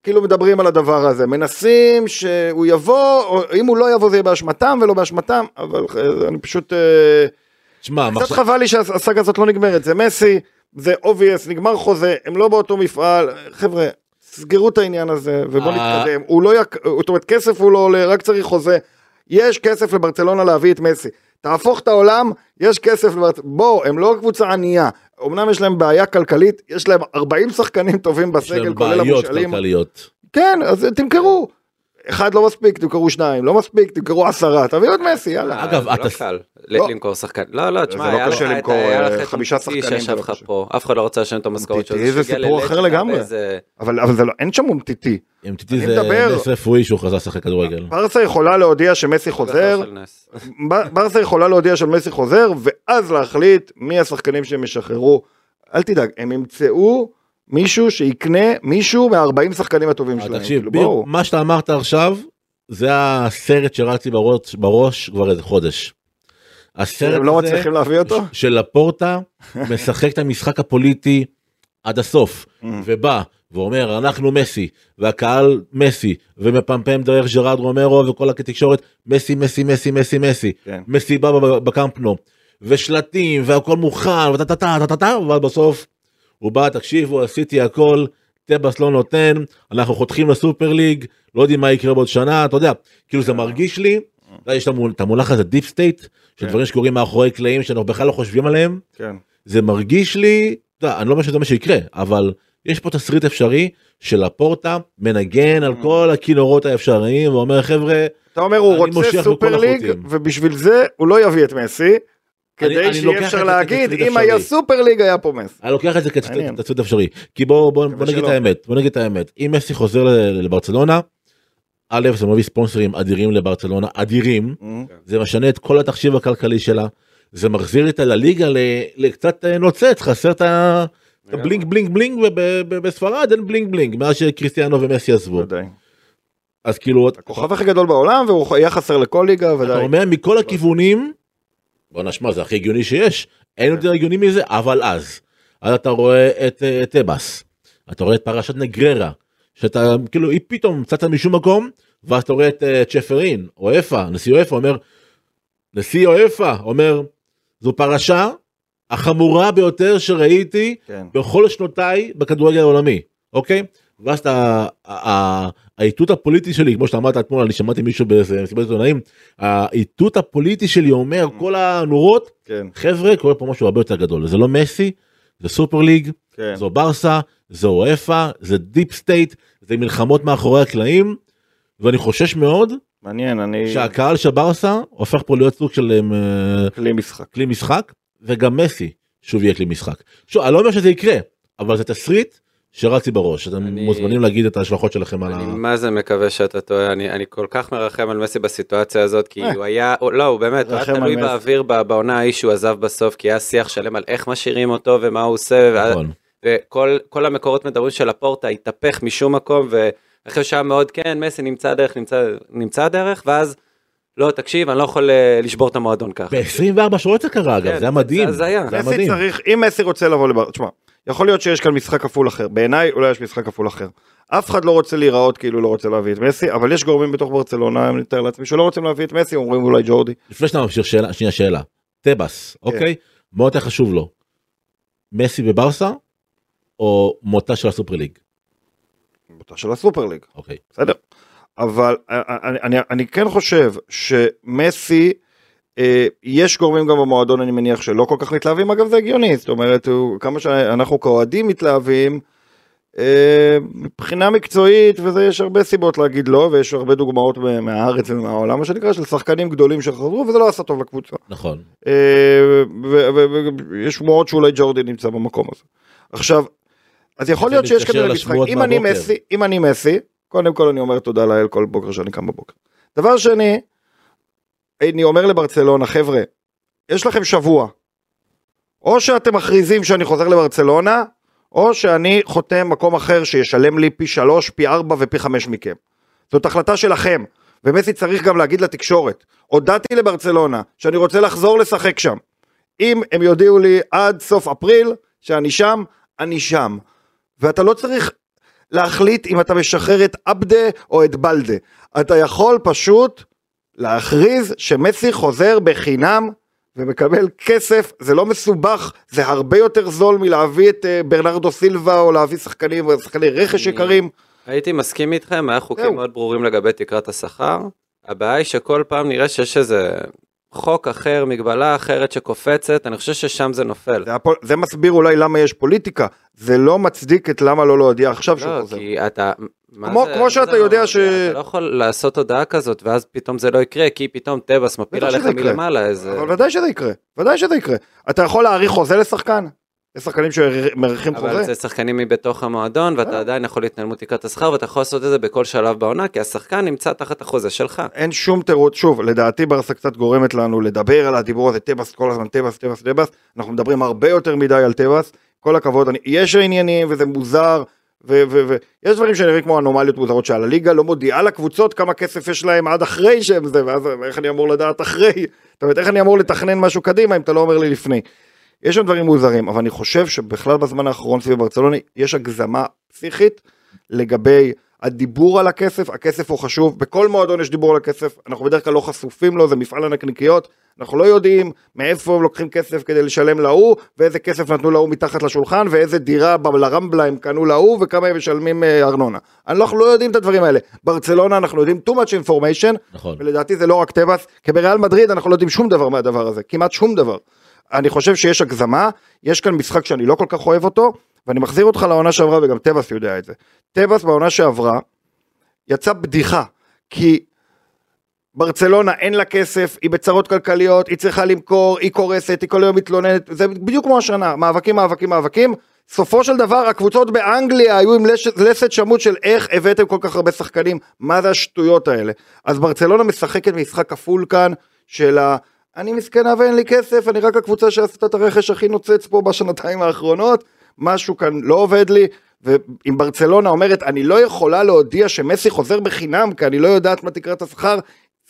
כאילו מדברים על הדבר הזה, מנסים שהוא יבוא, או אם הוא לא יבוא זה יהיה באשמתם ולא באשמתם, אבל אני פשוט, תשמע, קצת מחש- חבל לי שהסאגה הזאת לא נגמרת, זה מסי, זה obvious, נגמר חוזה, הם לא באותו מפעל, חבר'ה, סגרו את העניין הזה ובואו אה. נתקדם, הוא לא, יק... זאת אומרת כסף הוא לא עולה, רק צריך חוזה, יש כסף לברצלונה להביא את מסי, תהפוך את העולם, יש כסף לברצלונה, בואו, הם לא קבוצה ענייה, אמנם יש להם בעיה כלכלית, יש להם 40 שחקנים טובים יש בסגל, להם כולל בעיות המושאלים, כלכליות. כן, אז תמכרו, אחד לא מספיק, תמכרו שניים, לא מספיק, תמכרו עשרה, תביאו את מסי, יאללה. אגב, לא אתה- קל לא. ל- למכור שחקן. לא, לא, תשמע, זה לא היה לך את- אה, חמישה אומטיטי שחקנים, שישב לא. פה, אף אחד לא רוצה לשלם את המשכורת שלו. אומטיטי זה סיפור אחר לגמרי. אבל, אבל זה לא, אין שם אומטיטי. אני זה נס רפואי שהוא חזר לשחק כדורגל. ברסה יכולה להודיע שמסי חוזר, ברסה יכולה להודיע שמסי חוזר, ואז להחליט מי השחקנים שהם ישחררו. אל תדאג, הם ימצאו מישהו שיקנה מישהו מה-40 שחקנים הטובים אבל שלהם. תקשיב, כאילו. מה שאתה אמרת עכשיו, זה הסרט שרץ לי בראש, בראש כבר איזה חודש. הסרט לא הזה מצליחים להביא אותו? של לפורטה משחק את המשחק הפוליטי עד הסוף Mm. ובא ואומר אנחנו מסי והקהל מסי ומפמפם דרך ג'רארד רומרו וכל התקשורת מסי מסי מסי מסי מסי כן. מסי בא בקמפנו ושלטים והכל מוכן וטה טה טה טה טה אבל בסוף הוא בא תקשיבו עשיתי הכל טבאס לא נותן אנחנו חותכים לסופר ליג לא יודעים מה יקרה בעוד שנה אתה יודע כאילו זה מרגיש לי יודע, יש את המונח הזה deep state של כן. דברים שקורים מאחורי קלעים שאנחנו בכלל לא חושבים עליהם כן. זה מרגיש לי אני לא אומר שזה מה שיקרה אבל יש פה תסריט אפשרי של לפורטה מנגן Mm. על כל הכינורות האפשריים ואומר חבר'ה אתה אומר הוא רוצה סופר ליג. ובשביל זה הוא לא יביא את מסי, כדי שיהיה אפשר להגיד אם היה. סופר ליג היה פה מסי. אני לוקח את זה. כתסריט אפשרי כי בוא נגיד את. האמת בוא נגיד את האמת אם מסי חוזר לברצלונה. א' זה מביא ספונסרים אדירים לברצלונה אדירים Mm. זה משנה את כל התחשיב הכלכלי שלה זה מחזיר את הליגה לקצת אה, נוצץ חסר את ה... את ה bling bling bling ובספרד אין bling bling מאז שקריסטיאנו ומסי עזבו. אז כאילו הכוכב הכי גדול בעולם והוא היה חסר לכל ליגה אתה ודאי. אומר מכל הכיוונים בוא נשמע זה הכי הגיוני שיש. אין יותר הגיוני מזה אבל אז. אז אתה רואה את אה, טבעס אתה רואה את פרשת נגררה שאתה כאילו היא פתאום צצה משום מקום ואז אתה רואה את אה, צ'פרין או אפה נשיא אופה אומר נשיא אופה אומר זו פרשה החמורה ביותר שראיתי כן. בכל שנותיי בכדורגל העולמי אוקיי? ואז אתה האיתות הפוליטי שלי כמו שאתה אמרת אתמול אני שמעתי מישהו באיזה מסיבת עיתונאים האיתות הפוליטי שלי אומר כל הנורות כן. חבר'ה קורה פה משהו הרבה יותר גדול זה לא מסי זה סופר ליג כן. זו ברסה זו אופ"א זה deep state זה מלחמות מאחורי הקלעים ואני חושש מאוד מעניין אני שהקהל של ברסה הופך פה להיות סוג של אה, כלי משחק. כלי משחק וגם מסי שוב יהיה כלי משחק. שוב, אני לא אומר שזה יקרה אבל זה תסריט שרץ לי בראש אתם אני- מוזמנים להגיד את ההשלכות שלכם על אני ה... מה זה מקווה שאתה טועה, אני, אני כל כך מרחם על מסי בסיטואציה הזאת, כי אה. הוא היה, הוא, לא, הוא באמת, הוא היה תלוי. באוויר בעונה ההיא שהוא עזב בסוף, כי היה שיח שלם על איך משאירים אותו ומה הוא עושה, נכון. וכל כל המקורות מדברים של הפורטה התהפך משום מקום, ואחרי שעה מאוד, כן, מסי נמצא דרך, נמצא, נמצא דרך, ואז, לא, תקשיב, אני לא יכול אה, לשבור את המועדון ככה. ב-24 שעות זה קרה אגב כן, זה היה מדהים. זה הזיה. זה היה מסי מדהים. צריך, אם מסי רוצה לבוא לבר... תשמע, יכול להיות שיש כאן משחק כפול אחר. בעיניי אולי יש משחק כפול אחר. אף אחד לא רוצה להיראות כאילו לא רוצה להביא את מסי, אבל יש גורמים בתוך ברצלונה, אני מתאר לעצמי, שלא רוצים להביא את מסי, אומרים אולי ג'ורדי. לפני שאתה ממשיך שאלה שנייה שאלה טבעס כן. אוקיי מה יותר חשוב לו מסי בברסה או מותה של הסופר ליג אותה של הסופר ליג, אוקיי בסדר. אבל אה, אני, אני, אני כן חושב שמסי, אה, יש גורמים גם במועדון אני מניח שלא כל כך מתלהבים, אגב זה הגיוני, זאת אומרת, הוא, כמה שאנחנו כאוהדים מתלהבים, אה, מבחינה מקצועית וזה יש הרבה סיבות להגיד לא ויש הרבה דוגמאות מה- מהארץ ומהעולם מה שנקרא של שחקנים גדולים שחזרו וזה לא עשה טוב לקבוצה. נכון אה, ויש שמועות שאולי ג'ורדי נמצא במקום הזה. עכשיו, אז יכול להיות שיש כנראה משחק, אם אני. מסי, אם אני מסי, קודם כל אני אומר תודה לאל כל בוקר שאני קם בבוקר. דבר שני, אני אומר לברצלונה, חבר'ה, יש לכם שבוע. או שאתם מכריזים שאני חוזר לברצלונה, או שאני חותם מקום אחר שישלם לי פי שלוש, פי ארבע ופי חמש מכם. זאת החלטה שלכם. ומסי צריך גם להגיד לתקשורת, הודעתי לברצלונה שאני רוצה לחזור לשחק שם. אם הם יודיעו לי עד סוף אפריל שאני שם, אני שם. ואתה לא צריך להחליט אם אתה משחרר את עבדה או את בלדה. אתה יכול פשוט להכריז שמסי חוזר בחינם ומקבל כסף, זה לא מסובך, זה הרבה יותר זול מלהביא את uh, ברנרדו סילבה או להביא שחקנים, שחקני רכש יקרים. הייתי מסכים איתכם, היה חוקים. מאוד ברורים לגבי תקרת השכר. הבעיה היא שכל פעם נראה שיש איזה חוק אחר, מגבלה אחרת שקופצת, אני חושב ששם זה נופל. זה, הפול, זה מסביר אולי למה יש פוליטיקה, זה לא מצדיק את למה לא להודיע עכשיו שהוא לא, חוזר. כי אתה... כמו- זה- כמו שאתה זה יודע לא- ש- אתה לא יכול לעשות הודעה כזאת ואז פתאום זה לא יקרה כי פתאום טבעס מפיל עליך. מלמעלה איזה... אבל ודאי שזה יקרה, ודאי שזה יקרה. אתה יכול להאריך חוזה לשחקן? יש שחקנים שמאריכים אבל חוזה? זה שחקנים מבתוך המועדון ואתה אה. עדיין יכול להתנהל מול תקרת השכר ואתה יכול לעשות את זה בכל שלב בעונה כי השחקן נמצא תחת החוזה שלך. אין שום תירוץ, שוב, לדעתי ברסה קצת גורמת לנו לדבר על הדיבור הזה, טבעס כל הזמן, טבעס, טבעס, טבעס, אנחנו מדברים הרבה יותר מדי על טבעס, כל הכבוד, אני, יש עניינים וזה מוזר, ויש דברים שנראים כמו אנומליות מוזרות שעל הליגה לא מודיעה לקבוצות כמה כסף יש להם עד אחרי שהם זה, ואז איך אני אמור לדעת אחרי, זאת אומרת, איך אני אמור לתכנן משהו קדימה אם אתה לא אומר לי לפני. יש שם דברים מוזרים, אבל אני חושב שבכלל בזמן האחרון סביב ברצלונה יש הגזמה פסיכית לגבי הדיבור על הכסף, הכסף הוא חשוב, בכל מועדון יש דיבור על הכסף, אנחנו בדרך כלל לא חשופים לו, זה מפעל הנקניקיות, אנחנו לא יודעים מאיפה הם לוקחים כסף כדי לשלם להוא, ואיזה כסף נתנו להוא מתחת לשולחן, ואיזה דירה לרמבלה הם קנו להוא, וכמה הם משלמים אה, ארנונה. אנחנו לא יודעים את הדברים האלה. ברצלונה אנחנו יודעים too much information, נכון. ולדעתי זה לא רק טבעס, כי בריאל מדריד אנחנו לא יודעים שום דבר מהדבר הזה, כמעט שום דבר. אני חושב שיש הגזמה, יש כאן משחק שאני לא כל כך אוהב אותו, ואני מחזיר אותך לעונה שעברה, וגם טבעס יודע את זה. טבעס בעונה שעברה, יצא בדיחה, כי ברצלונה אין לה כסף, היא בצרות כלכליות, היא צריכה למכור, היא קורסת, היא כל היום מתלוננת, זה בדיוק כמו השנה, מאבקים, מאבקים, מאבקים. סופו של דבר הקבוצות באנגליה היו עם לש- לסת שמות של איך הבאתם כל כך הרבה שחקנים, מה זה השטויות האלה. אז ברצלונה משחקת משחק כפול כאן, של ה... אני מסכנה ואין לי כסף, אני רק הקבוצה שעשתה את הרכש הכי נוצץ פה בשנתיים האחרונות, משהו כאן לא עובד לי, ואם ברצלונה אומרת, אני לא יכולה להודיע שמסי חוזר בחינם, כי אני לא יודעת מה תקרת השכר,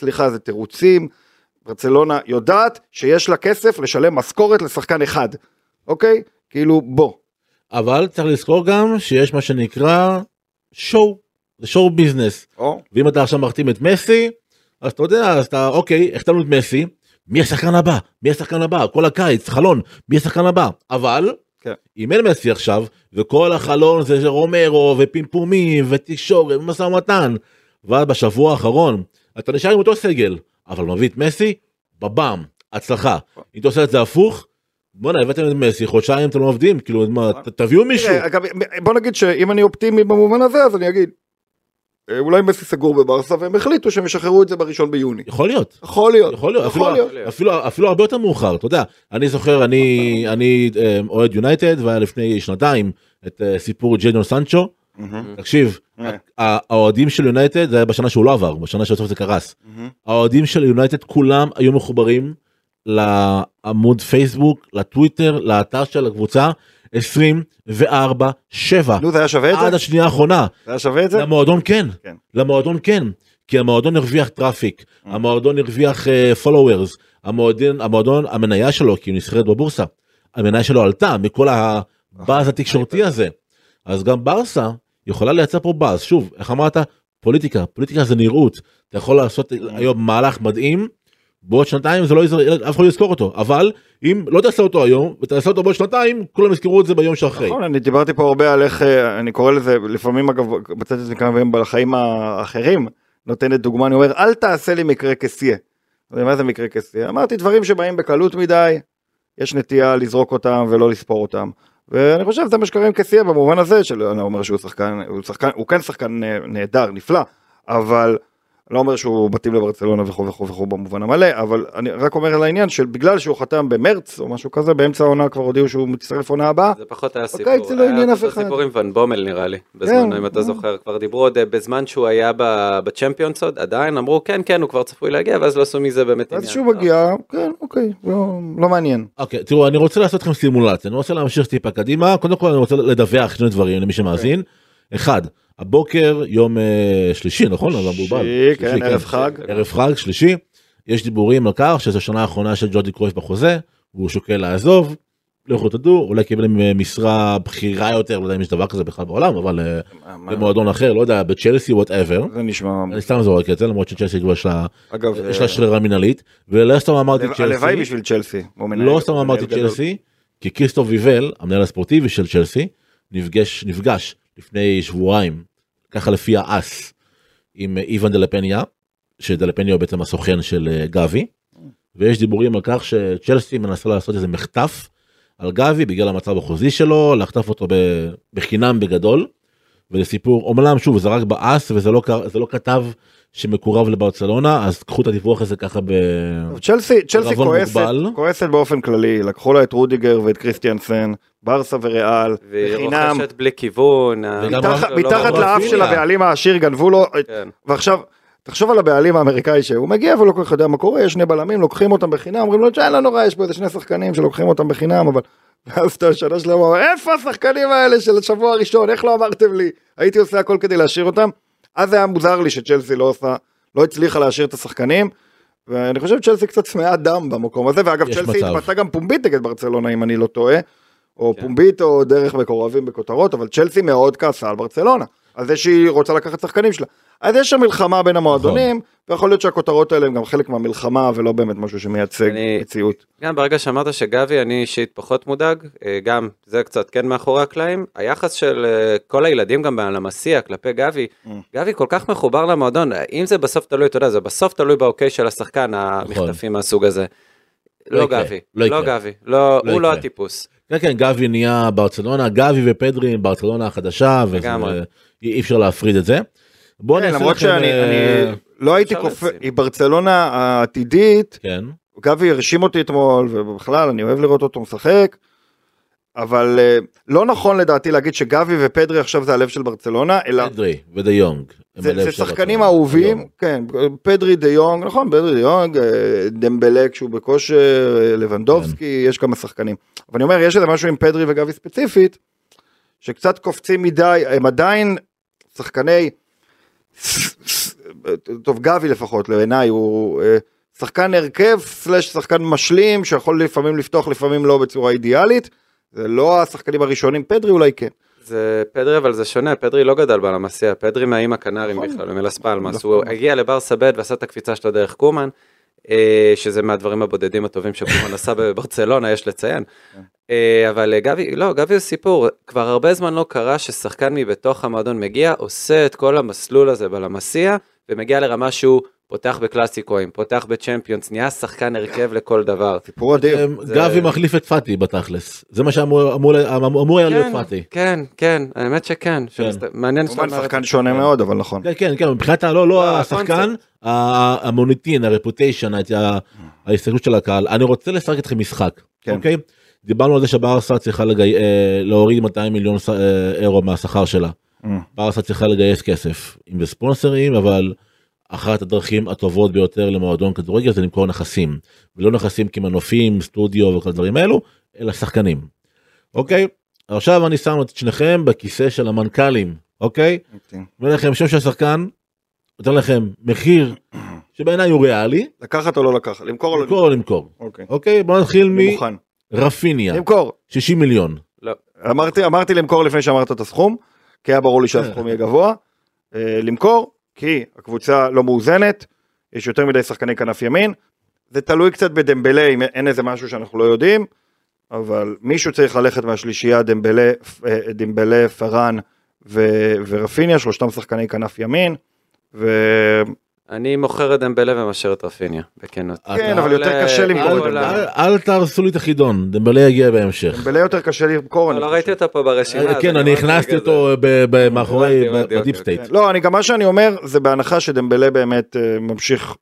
סליחה, זה תירוצים, ברצלונה יודעת שיש לה כסף לשלם משכורת לשחקן אחד, אוקיי? כאילו, בוא. אבל צריך לזכור גם שיש מה שנקרא שואו, זה שואו ביזנס. או, ואם אתה עכשיו מחתים את מסי, אז אתה יודע, אז אתה, אוקיי, החתמנו את מסי, מי השחקן הבא? מי השחקן הבא? כל הקיץ, חלון, מי השחקן הבא? אבל, כן. אם אין מסי עכשיו, וכל החלון זה רומרו, ופימפומים, ותקשורת, ומשא ומתן, ואז בשבוע האחרון, אתה נשאר עם אותו סגל, אבל מביא את מסי, בבאם, הצלחה. אם אתה עושה את זה הפוך, בואנה, הבאתם את מסי, חודשיים אתם לא עובדים, כאילו, מה, ת- תביאו מישהו. אגב, בוא נגיד שאם אני אופטימי במובן הזה, אז אני אגיד, אולי מסי סגור בברסה, והם החליטו שהם ישחררו את זה בראשון ביוני. יכול להיות. יכול להיות, יכול להיות, אפילו, יכול להיות. אפילו, אפילו הרבה יותר מאוחר, אתה יודע, אני זוכר, אני, אני אה, אוהד יונייטד, והיה לפני שנתיים את אה, סיפור ג'ניון סנצ'ו. תקשיב, אה. האוהדים של יונייטד, זה היה בשנה שהוא לא עבר, בשנה שבסוף זה קרס. האוהדים של יונייטד כולם היו מחוברים לעמוד פייסבוק, לטוויטר, לאתר של הקבוצה, 24-7, נו, זה היה שווה את עד זה? השנייה האחרונה, זה היה שווה את זה? למועדון כן, כן. למועדון כן, כי המועדון הרוויח traffic, Mm. המועדון הרוויח followers, המועדון, המועדון, המניה שלו, כי היא נסחרת בבורסה, המניה שלו עלתה מכל הבאז התקשורתי הזה. אז גם ברסה יכולה לייצר פה באז, שוב, איך אמרת? פוליטיקה, פוליטיקה זה נראות, אתה יכול לעשות Mm. היום מהלך מדהים, בעוד שנתיים זה לא יזכור, אף אחד לא יזכור אותו, אבל אם לא תעשה אותו היום ותעשה אותו בעוד שנתיים, כולם יזכרו את זה ביום שאחרי. נכון, אני דיברתי פה הרבה על איך, אה, אני קורא לזה, לפעמים אגב, מצאתי את זה כמה פעמים בחיים האחרים, נותנת דוגמה, אני אומר, אל תעשה לי מקרה כסייה. מה זה מקרה כסייה? אמרתי דברים שבאים בקלות מדי, יש נטייה לזרוק אותם ולא לספור אותם. ואני חושב שזה מה שקרה עם כסייה במובן הזה, שלא אומר שהוא שחקן, הוא שחקן, הוא כן שחקן אה, נהדר, נפלא, אבל לא אומר שהוא מתאים לברצלונה וכו' וכו' וכו' במובן המלא, אבל אני רק אומר על העניין של בגלל שהוא חתם במרץ או משהו כזה, באמצע העונה כבר הודיעו שהוא מצטרף עונה הבאה, זה פחות היה בקיץ סיפור, זה לא עניין היה אף אחד. סיפור עם ון בומל נראה לי, בזמנו אם אתה אה. זוכר, כבר דיברו עוד אה, בזמן שהוא היה בצ'מפיונס עוד, עדיין אמרו כן כן הוא כבר צפוי להגיע, ואז לא עשו מזה באמת אז עניין. שהוא מגיע, כן, אוקיי, לא לא מעניין. אוקיי, תראו, אני רוצה לעשות לכם סימולציה, אני רוצה להמשיך טיפה קדימה, קודם כל אני רוצה לדווח שני דברים למי שמאזין. אחד, הבוקר, יום אה, שלישי, נכון? שלישי, כן, שלישי, ערב חג. ערב חג, שלישי. יש דיבורים על כך שזו השנה האחרונה של ג'ורדי קרויף בחוזה, והוא שוקל לעזוב. לכו תדעו, אולי קיבל אה, משרה בכירה יותר, לא יודע אם יש דבר כזה בכלל בעולם, אבל אה, במועדון אחר, לא יודע, בצ'לסי, whatever. זה נשמע, אני סתם זורק את זה, למרות שצ'לסי כבר יש לה אגב, יש לה שדרה מינהלית, ולא סתם אמרתי הלב- הלוואי צ'לסי. בשביל צ'לסי. לא סתם אמרתי. צ'לסי, כי קריסטוף ויבל, המנהל הספורטיבי של צ'לסי, נפגש, נפגש לפני שבועיים, ככה לפי האס, עם איוון דלפניה, שדלפניה הוא בעצם הסוכן של אה, גבי, ויש דיבורים על כך שצ'לסי מנסה לעשות איזה מחטף על גבי בגלל המצב החוזי שלו, לחטוף אותו בחינם בגדול, ולסיפור, אומנם שוב זה רק באס וזה לא, קר- זה לא כתב שמקורב לברצלונה, אז קחו את הדיווח הזה ככה ב... צ'לסי, צ'לסי כועסת, מוגבל. כועסת באופן כללי, לקחו לה את רודיגר ואת קריסטיאנסן, ברסה וריאל, בחינם, רוכשת בלי כיוון, מתחת- לא- מתחת לא- לאף של. הבעלים העשיר גנבו לו, כן. ועכשיו, תחשוב על הבעלים האמריקאי שהוא מגיע ולא כל כך יודע מה קורה, יש שני בלמים, לוקחים אותם בחינם, אומרים לו, "תשמע, לא נורא, יש פה איזה שני שחקנים שלוקחים אותם בחינם, אבל... ואז אתה שנה שלמה אומר, איפה השחקנים האלה של השבוע הראשון, איך לא אמרתם לי? הייתי עושה הכל כדי להשאיר אותם. אז היה מוזר לי שצ'לסי לא עושה, לא הצליחה להשאיר את השחקנים. ואני חושב שצ'לסי קצת צמאה דם במקום הזה, ואגב צ'לסי. התבטאה גם פומבית נגד ברצלונה אם אני לא טועה, או כן. פומבית או דרך מקורבים בכותרות, אבל צ'לסי מאוד כעסה על ברצלונה, על זה שהיא רוצה לקחת שחקנים שלה. אז יש שם מלחמה בין המועדונים, ויכול להיות שהכותרות האלה הם גם חלק מהמלחמה ולא באמת משהו שמייצג אני- מציאות. גם ברגע שאמרת שגבי אני אישית פחות מודאג, אה, גם זה קצת כן מאחורי הקלעים, היחס של אה, כל הילדים גם על המסיע כלפי גבי, Mm. גבי כל כך מחובר למועדון, אם זה בסוף תלוי, אתה יודע, זה בסוף תלוי באוקיי של השחקן, המחטפים מהסוג הזה. לא גבי, לא לא. גבי, לא, לא הוא לא. הטיפוס. כן כן גבי נהיה ברצלונה גבי ופדרי עם ברצלונה החדשה. ואי אפשר להפריד את זה. בוא כן, נעשה למרות לכם, שאני אה, אני לא הייתי כופה. היא ברצלונה העתידית, כן גבי הרשים אותי אתמול, ובכלל אני אוהב לראות אותו משחק, אבל אה, לא נכון לדעתי להגיד שגבי ופדרי עכשיו זה הלב של ברצלונה, אלא פדרי ודה יונג. הם זה, זה שחקנים. אהובים. כן, פדרי דה יונג, נכון, פדרי דה יונג, אה, דמבלה כשהוא בכושר, אה, לבנדובסקי, כן. יש כמה שחקנים. אבל אני אומר, יש איזה משהו עם פדרי וגבי ספציפית, שקצת קופצים מדי, הם עדיין שחקני, טוב, גבי לפחות, בעיניי, הוא אה, שחקן הרכב, סלש שחקן משלים, שיכול לפעמים לפתוח, לפעמים לא בצורה אידיאלית. זה לא השחקנים הראשונים, פדרי אולי כן. זה פדרי אבל זה שונה, פדרי לא גדל בלמסיע, פדרי מהאיים הקנרים נכון. בכלל, במלס פלמאס, נכון. הוא הגיע לברסה ב' ועשה את הקפיצה שלו דרך קומן, אה, שזה מהדברים הבודדים הטובים שקומן עשה בברצלונה, יש לציין. אה, אבל אה, גבי, לא, גבי הוא סיפור, כבר הרבה זמן לא קרה ששחקן מבתוך המועדון מגיע, עושה את כל המסלול הזה בלמסיע, ומגיע לרמה שהוא פותח בקלאסיקואים, פותח בצ'מפיונס, נהיה שחקן הרכב לכל דבר. סיפור אדיר. זה- גבי מחליף את פאטי בתכלס זה מה שאמור אמור- אמור היה להיות כן, פאטי. כן, כן, האמת שכן, כן. מעניין שאתה אומר שחקן. שונה מאוד, אבל נכון. כן כן כן מבחינת ה- לא לא לא, השחקן המוניטין הרפוטיישן ההסתכלות של הקהל אני רוצה לשחק איתכם משחק כן. אוקיי דיברנו על זה שברסה צריכה אה, להוריד 200 מיליון אה, אירו מהשכר שלה. ברסה צריכה לגייס כסף אם זה ספונסרים אבל אחת הדרכים הטובות ביותר למועדון כדורגל זה למכור נכסים ולא נכסים כמנופים סטודיו וכל הדברים האלו אלא שחקנים. אוקיי עכשיו אני שם את שניכם בכיסא של המנכ"לים אוקיי. אומר לכם שם של השחקן, נותן לכם מחיר שבעיניי הוא ריאלי, לקחת או לא לקחת? למכור או לא למכור או למכור. אוקיי. אוקיי בוא נתחיל. מרפיניה, למכור. 60 מיליון. אמרתי, אמרתי למכור לפני שאמרת את הסכום, כי היה ברור לי שהסכום יהיה גבוה. אה, למכור, כי הקבוצה לא מאוזנת, יש יותר מדי שחקני כנף ימין. זה תלוי קצת בדמבלה, אם אין איזה משהו שאנחנו לא יודעים, אבל מישהו צריך ללכת מהשלישייה, דמבלה, אה, דמבלה פארן ו- ורפיניה, שלושתם שחקני כנף ימין, אני מוכר את דמבלה ומשאיר את רפיניה, בכנות. כן, אבל יותר קשה למכור אל- את עולה. אל- תהרסו לי את החידון, דמבלה יגיע בהמשך. דמבלה יותר קשה למכור. לא חושב. ראיתי אותו פה ברשימה. אה, כן, אני הכנסתי אותו מאחורי, הבנתי, ב deep אוקיי, state. לא, אני גם מה שאני אומר זה בהנחה שדמבלה באמת אה, ממשיך.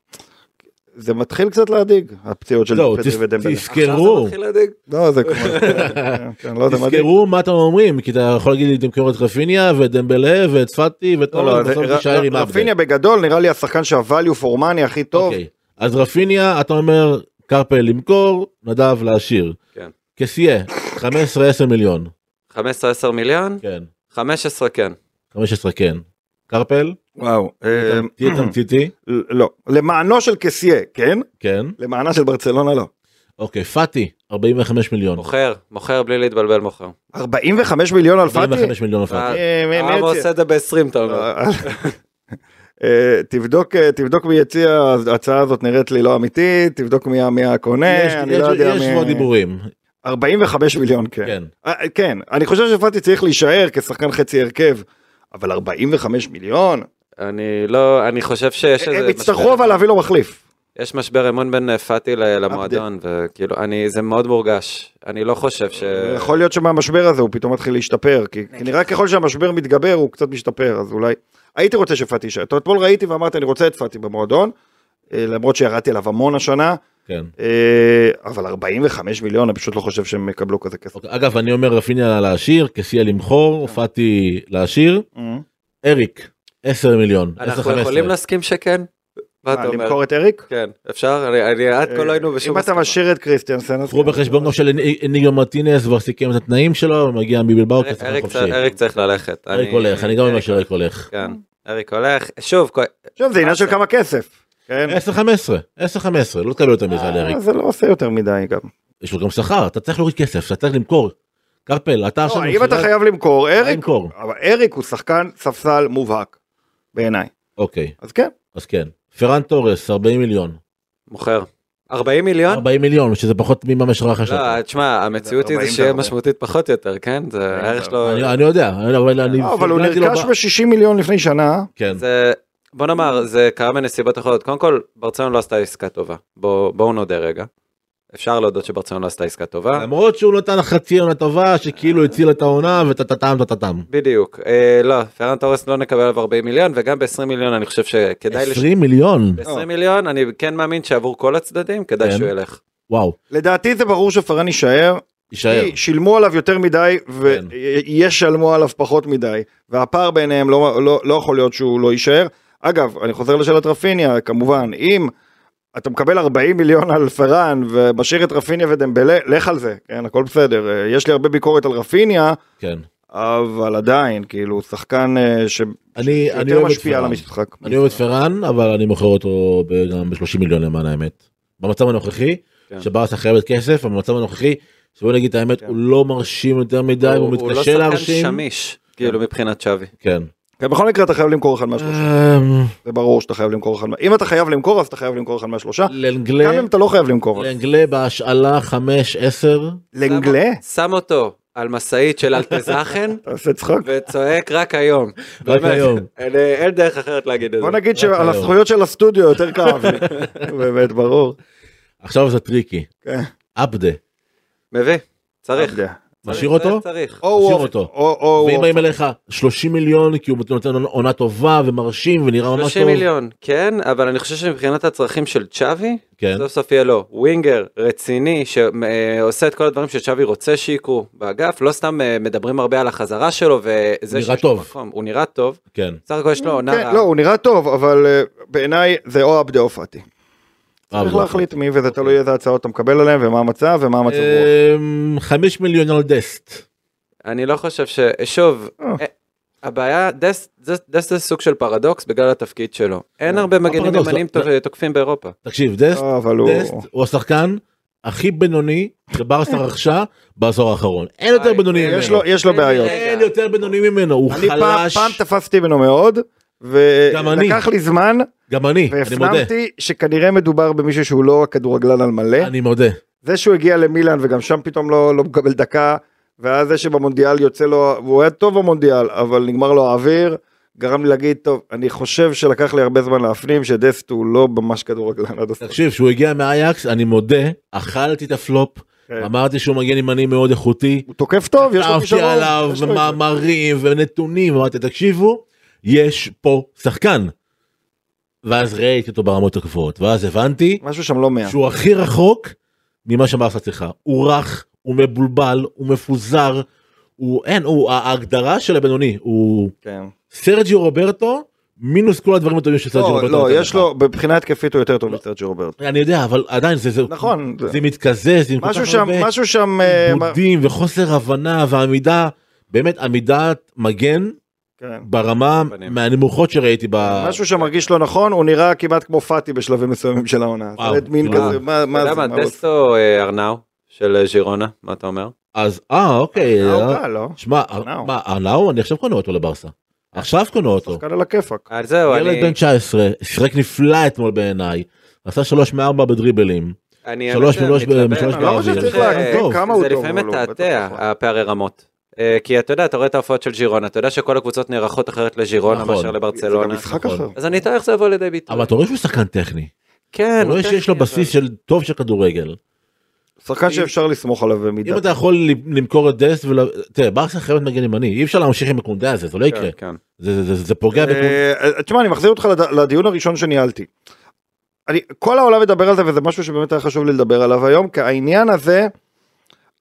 זה מתחיל קצת להדאיג הפציעות של לא, פדרי תז- ודמבלה. עכשיו תזכרו, זה מתחיל להדאיג. לא, זה כבר... כן, לא. תזכרו מה אתם אומרים, כי אתה יכול להגיד לי תמכור את רפיניה ואת דמבלה ואת פאטי ואת לא, לא. רפיניה בגדול נראה לי השחקן שה-value for money הכי טוב. אוקיי, אז רפיניה אתה אומר קרפל למכור, נדב להשאיר. כן. קסיה, 15-10 מיליון. 15-10 מיליון? כן. 15 כן. 15 כן. קרפל, וואו. אה, תהיה תמציתי. לא. למענו של קסיה, כן? כן. למענה של ברצלונה לא. אוקיי, פאטי, 45 מיליון. מוכר, מוכר בלי להתבלבל מוכר. 45 מיליון על פאטי? 45 מיליון על פאטי. אה, מי העם הציע? עושה את זה ב-20 אתה אומר. אה, אה, תבדוק אה, תבדוק מי יציע ההצעה הזאת נראית לי לא אמיתית תבדוק מי הקונה אני יש- לא יודע יש מי כבר דיבורים. 45 מיליון כן כן. אה, כן אני חושב שפאטי צריך להישאר כשחקן חצי הרכב אבל 45 מיליון אני לא, אני חושב שיש איזה... הם יצטרכו אבל להביא לו מחליף. יש משבר אמון בין אה, פאטי למועדון, וכאילו, אני, זה מאוד מורגש. אני לא חושב ש... יכול להיות שמהמשבר הזה הוא פתאום מתחיל להשתפר כי נראה ככל שהמשבר מתגבר הוא קצת משתפר אז אולי הייתי רוצה שפאטי יישאר. אתמול ראיתי ואמרתי אני רוצה את פאטי במועדון אה, למרות שירדתי עליו המון השנה. כן. אה, אבל 45 מיליון אני פשוט לא חושב שהם יקבלו כזה כסף. אוקיי, אגב, אני אומר רפיניה להשאיר, קסיה למכור, פאטי להשאיר. אריק, 10 מיליון. 10-15. אנחנו יכולים להסכים שכן? מה אתה אומר? למכור את אריק? כן, אפשר? אני, אני עד כה לא היינו בשום אם אתה. משאיר את קריסטיאנסן קחו בחשבון גם שניגו מרטינס כבר סיכם את התנאים שלו, מגיע מבלבאו כשחקן אריק חופשי. אריק צריך ללכת. אריק הולך, אני גם אומר שאריק הולך. כן, אריק הולך. שוב, עכשיו זה עניין של כמה כסף. כן? 10-15, 10-15, לא תקבל יותר מזה על אריק. אה, זה לא עושה יותר מדי גם. יש לו גם שכר, אתה צריך להוריד כסף, אתה צריך למכור. קרפל, אתה עכשיו... לא, אם אתה חייב למכור אריק. אבל אריק הוא שחקן ספסל מובהק בעיניי. אוקיי, אז כן. אז כן. פרן תורס, 40 מיליון. מוכר. 40 מיליון? 40 מיליון, שזה פחות מממש רכש. לא, תשמע, המציאות היא זה 40 שיהיה זה. משמעותית פחות יותר, כן? זה הערך שלו... אני יודע, אבל אני... לא, אבל הוא נרכש ב- ב-60 מיליון לפני שנה. כן. בוא נאמר, זה קרה בנסיבות אחרות. קודם כל, ברצלונה לא עשתה עסקה טובה. בוא- בואו נודה רגע. אפשר להודות שברצלונה לא עשתה עסקה טובה. למרות שהוא נתן חצי עונה טובה שכאילו הציל את העונה וטטטם טטטם. בדיוק. אה, לא, פרן תורס לא נקבל עליו 40 מיליון, וגם ב-20 מיליון אני חושב שכדאי... לש- 20 מיליון. ב-20 מיליון אני כן מאמין שעבור כל הצדדים כדאי כן. שהוא ילך. וואו. לדעתי זה ברור שפרן יישאר. יישאר. כי שילמו עליו יותר מדי כן. וישלמו עליו פחות מדי. והפער ביניהם לא, לא, לא יכול להיות שהוא לא יישאר. אגב, אני חוזר לשאלת רפיניה, כמובן, אם אתה מקבל 40 מיליון על פרן ומשאיר את רפיניה ודמבלה, לך על זה, כן, הכל בסדר. אה, יש לי הרבה ביקורת על רפיניה, כן. אבל עדיין, כאילו, שחקן אה, ש... אני אני שיותר משפיע על. המשחק. אני אוהב את פרן אבל אני מוכר אותו ב- גם ב-30 מיליון למען האמת. במצב הנוכחי, כן. שברסה חייבת כסף, במצב הנוכחי, שבוא נגיד את האמת, כן. הוא לא מרשים יותר מדי, הוא הוא לא מתקשה שחקן להרשים. שמיש, כאילו מבחינת שווי. כן. כן, בכל מקרה אתה חייב למכור אחד מהשלושה. אמ, זה ברור שאתה חייב למכור אחד. אם אתה חייב למכור, אז אתה חייב למכור אחד מהשלושה. לאנגלה, גם אם אתה לא חייב למכור. לאנגלה בהשאלה 5-10, לאנגלה? שם אותו על משאית של אלטזאכן אתה עושה צחוק? וצועק רק היום. רק היום. אין- דרך אחרת להגיד את זה. בוא נגיד שעל. הזכויות של הסטודיו יותר כאב לי. באמת, ברור. עכשיו זה טריקי. כן. עבדה, מביא, צריך. משאיר אותו? צריך, משאיר אותו. או או ואם באים אליך 30 מיליון כי הוא נותן עונה טובה ומרשים ונראה ממש 30 טוב. מיליון, כן, אבל אני חושב שמבחינת הצרכים של צ'אבי, כן. סוף סוף יהיה לו ווינגר רציני שעושה את כל הדברים שצ'אבי רוצה שיקרו באגף, לא סתם אה, מדברים הרבה על החזרה שלו וזה שיש לו טוב. מקום, הוא נראה טוב, כן. סך הכל יש לו עונה כן, רעה. לא, הוא נראה טוב, אבל אה, בעיניי זה או עבדה או פאטי. צריך. להחליט מי וזה תלוי איזה הצעות אתה מקבל עליהם ומה המצב ומה המצב רוח. אמ, 5 מיליון על דסט. אני לא חושב ש... שוב, אה. אה, הבעיה, דסט זה סוג של פרדוקס בגלל התפקיד שלו. אין הרבה מגנים פרדוקס? ימנים לא- טוב- תוקפים באירופה. תקשיב דסט, לא, הוא... השחקן הכי בינוני שברסה רכשה בעשור האחרון. אין יותר בינוני יש ממנו. לו- יש לו בעיות. אין יותר בינוני ממנו, הוא אני פעם- חלש. פעם תפסתי ממנו מאוד. ולקח לי זמן, גם אני, אני מודה. והפנמתי שכנראה מדובר במישהו שהוא לא הכדורגלן על מלא. אני מודה. זה שהוא הגיע למילאן וגם שם פתאום לא, לא מקבל דקה, ואז זה שבמונדיאל יוצא לו, והוא היה טוב במונדיאל, אבל נגמר לו האוויר, גרם לי להגיד, טוב, אני חושב שלקח לי הרבה זמן להפנים שדסט הוא לא ממש כדורגלן עד הסוף. תקשיב, כשהוא הגיע מאייקס, אני מודה, אכלתי את הפלופ, כן. אמרתי שהוא מגן ימני מאוד איכותי, הוא תוקף טוב, יש לו כתבתי כישרון. עליו את זה. מאמרים ונתונים, אמרתי, תקשיבו, יש פה שחקן. ואז ראיתי אותו ברמות הגבוהות, ואז הבנתי משהו שם לא מאה. שהוא הכי רחוק ממה שברסה צריכה. הוא רך, הוא מבולבל, הוא מפוזר, הוא אין, הוא ההגדרה של הבינוני, הוא כן. סרג'י רוברטו מינוס כל הדברים הטובים שסרג'י לא, רוברטו. לא, נותן יש לך. לו, מבחינה התקפית הוא יותר טוב מסרג'י רוברטו. אני יודע, אבל עדיין זה, זה, נכון, זה- זה מתקזז עם כל משהו כך שם, הרבה משהו שם, אה, מה- עיבודים וחוסר הבנה ועמידה, באמת עמידת מגן כן. ברמה פנים. מהנמוכות שראיתי ב... משהו שמרגיש לא נכון, הוא נראה כמעט כמו פאטי בשלבים מסוימים של העונה. וואו, זה מין כזה, מה אתה מה יודע זה? מה? דסטו אה, ארנאו של אה, ז'ירונה, מה אתה אומר? אז אה אוקיי. אה, לא? שמע, ארנאו. מה ארנאו אני עכשיו קונה אותו לברסה. עכשיו קונה אותו. שחקן על הכיפאק. אז זהו, ילד אני- בן 19 שיחק נפלא אתמול בעיניי. עשה שלוש מארבע בדריבלים. אני שלוש האמת, מלוש ב- מתלבט. משלוש אני לא חושב בערבי. שצריך זה להגזים טוב. כמה הוא זה טוב. לפעמים אבל הוא מתעתע, נכון. הפערי רמות. אה, כי אתה יודע, אתה רואה את ההופעות של ג'ירונה, אתה יודע שכל הקבוצות נערכות אחרת לג'ירונה נכון. מאשר זה גם לברצלונה. משחק נכון. אחר. אז אני טועה איך זה יבוא לידי ביטוי. אבל אתה רואה שהוא שחקן טכני. כן, אתה רואה שיש לו בסיס של טוב של כדורגל. שחקן שאפשר לסמוך עליו במידה. אם אתה יכול למכור את דסט ול... תראה ברסה חייבת מגן ימני אי אפשר להמשיך עם הקונדה הזה זה לא אבל- יקרה. כן, כן. זה- זה- זה זה פוגע בקונדה. אה, תשמע, אני מחזיר אותך לד- לדיון הראשון שניהלתי. אני, כל העולם מדבר על זה וזה משהו שבאמת היה חשוב לי לדבר עליו היום, כי העניין הזה,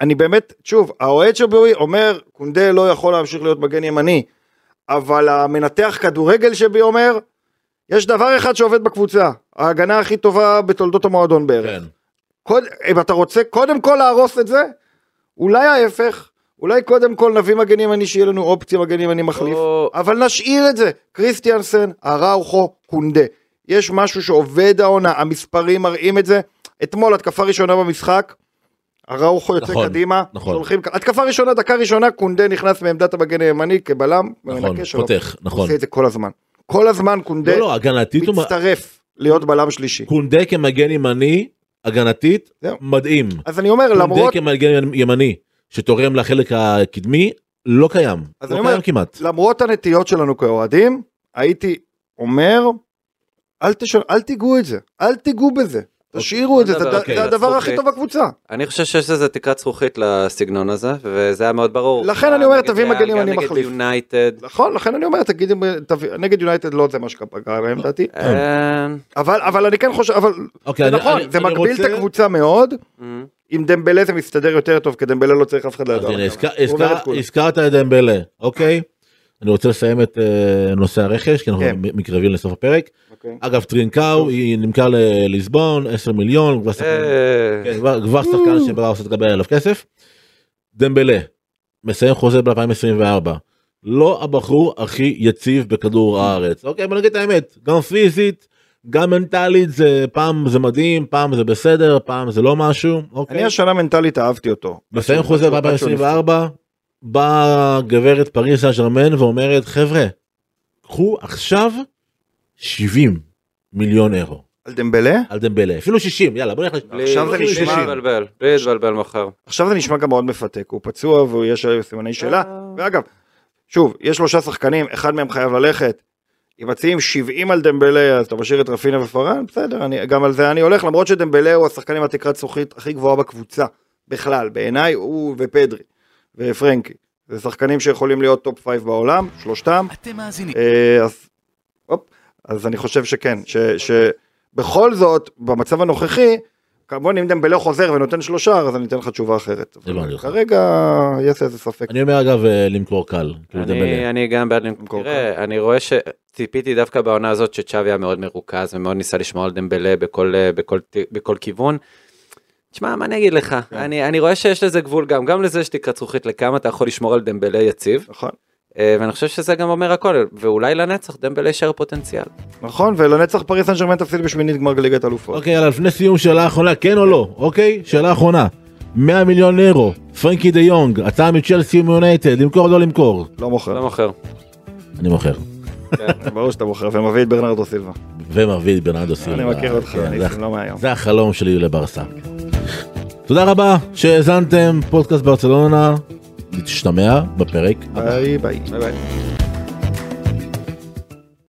אני באמת, שוב, האוהד שבי אומר, קונדה לא יכול להמשיך להיות מגן ימני, אבל המנתח כדורגל שבי אומר, יש דבר אחד שעובד בקבוצה, ההגנה הכי טובה בתולדות המועדון בערך. כן. קוד, אם אתה רוצה קודם כל להרוס את זה, אולי ההפך, אולי קודם כל נביא מגן ימני שיהיה לנו אופציה מגן ימני מחליף, או- אבל נשאיר את זה, קריסטיאנסן, אראוכו, קונדה. יש משהו שעובד העונה, המספרים מראים את זה. אתמול התקפה ראשונה במשחק, אראוכו יוצא נכון, קדימה, נכון. שולחים, התקפה ראשונה, דקה ראשונה, קונדה נכנס מעמדת המגן הימני כבלם, נכון שלו. חותך הוא נכון. עושה את זה כל הזמן. כל הזמן קונדה לא לא הגנתית הוא מצטרף להיות בלם שלישי. קונדה כמגן ימני הגנתית זהו. מדהים. אז אני אומר, קונדה למרות כמגן ימני שתורם לחלק הקדמי לא קיים. אז לא אני אומר, קיים כמעט. למרות הנטיות שלנו כאוהדים, הייתי אומר, אל, תש... אל תיגעו את זה, אל תיגעו בזה, תשאירו את זה, בוא זה, הד- אוקיי, זה הדבר. הכי טוב בקבוצה. אני חושב שיש לזה תקרת זכוכית לסגנון הזה, וזה היה מאוד ברור. לכן אני אומר, תביא מגן גם ימני נגד מחליף. יונייטד. נכון, לכן אני אומר, תגיד, נגד יונייטד לא זה מה שפגע בהם לדעתי, אה, אבל, אבל אני כן חושב, אבל אוקיי, זה אני- נכון, אני- זה אני מגביל את הקבוצה מאוד, עם דמבלה זה מסתדר יותר טוב, כי דמבלה לא צריך אף אחד כולם. הזכרת את דמבלה אוקיי. אני רוצה לסיים את אה, נושא הרכש כי אנחנו כן. מתקרבים לסוף הפרק. אוקיי. אגב טרינקאו היא נמכר לליסבון 10 מיליון כבר שחקן- שחקן שברסה תקבל עליו כסף. דמבלה מסיים חוזה ב-2024 לא הבחור הכי יציב בכדור הארץ אוקיי בוא נגיד את האמת גם פיזית גם מנטלית זה פעם זה מדהים פעם זה בסדר פעם זה לא משהו אוקיי. אני השנה מנטלית אהבתי אותו. מסיים חוזה עד שהוא נפצע. ב-2024 באה גברת פריס סן ג'רמן ואומרת חבר'ה קחו עכשיו 70 מיליון אירו על דמבלה? על דמבלה אפילו 60 יאללה בוא נלך בלי עכשיו זה בלי נשמע- להתבלבל, בלי להתבלבל מחר. עכשיו זה נשמע גם מאוד מפתק, הוא פצוע ויש עליו סימני שאלה, אה. ואגב, שוב, יש שלושה שחקנים, אחד מהם חייב ללכת, אם מציעים 70 על דמבלה, אז אתה משאיר את רפינה ופארן, בסדר, אני, גם על זה אני הולך, למרות שדמבלה הוא השחקן עם התקרת זכוכית הכי גבוהה בקבוצה, בכלל, בעיניי הוא ופדרי, ופרנקי, זה שחקנים שיכולים להיות top 5 בעולם, שלושתם, אתם מאזינים. אה, אז, הופ, אז אני חושב שכן, ש, שבכל זאת, במצב הנוכחי, כמובן אם דמבלה חוזר ונותן שלושה, אז אני אתן לך תשובה אחרת. כרגע יש איזה ספק. אני אומר אגב אה, למכור קל. כאילו אני, גם בעד למכור. תראה, אני רואה שציפיתי דווקא בעונה הזאת שצ'אבי היה מאוד מרוכז ומאוד ניסה לשמור על דמבלה בכל, אה, בכל, בכל כיוון. תשמע, מה אני אגיד לך? כן. אני, אני רואה שיש לזה גבול גם, גם לזה יש תקרת זכוכית לכמה אתה יכול לשמור על דמבלה יציב, נכון, אה, ואני חושב שזה גם אומר הכל, ואולי לנצח דמבלה יישאר פוטנציאל. נכון, ולנצח פריס סן ג'רמן תפסיד בשמינית גמר ליגת אלופות. אוקיי יאללה לפני סיום שאלה אחרונה כן או לא אוקיי שאלה אחרונה. 100 מיליון אירו פרנקי דה יונג הצעה מצ'לסי ומיונייטד למכור או לא למכור. לא מוכר. לא מוכר. אני מוכר. ברור שאתה מוכר, ומביא את ברנרדו סילבה. ומביא את ברנרדו סילבה. אני מכיר אותך, כן, אני לא מהיום. זה החלום שלי לברסה. תודה רבה שהאזנתם פודקאסט ברצלונה. נשתמע בפרק הבא. ביי ביי. ביי ביי.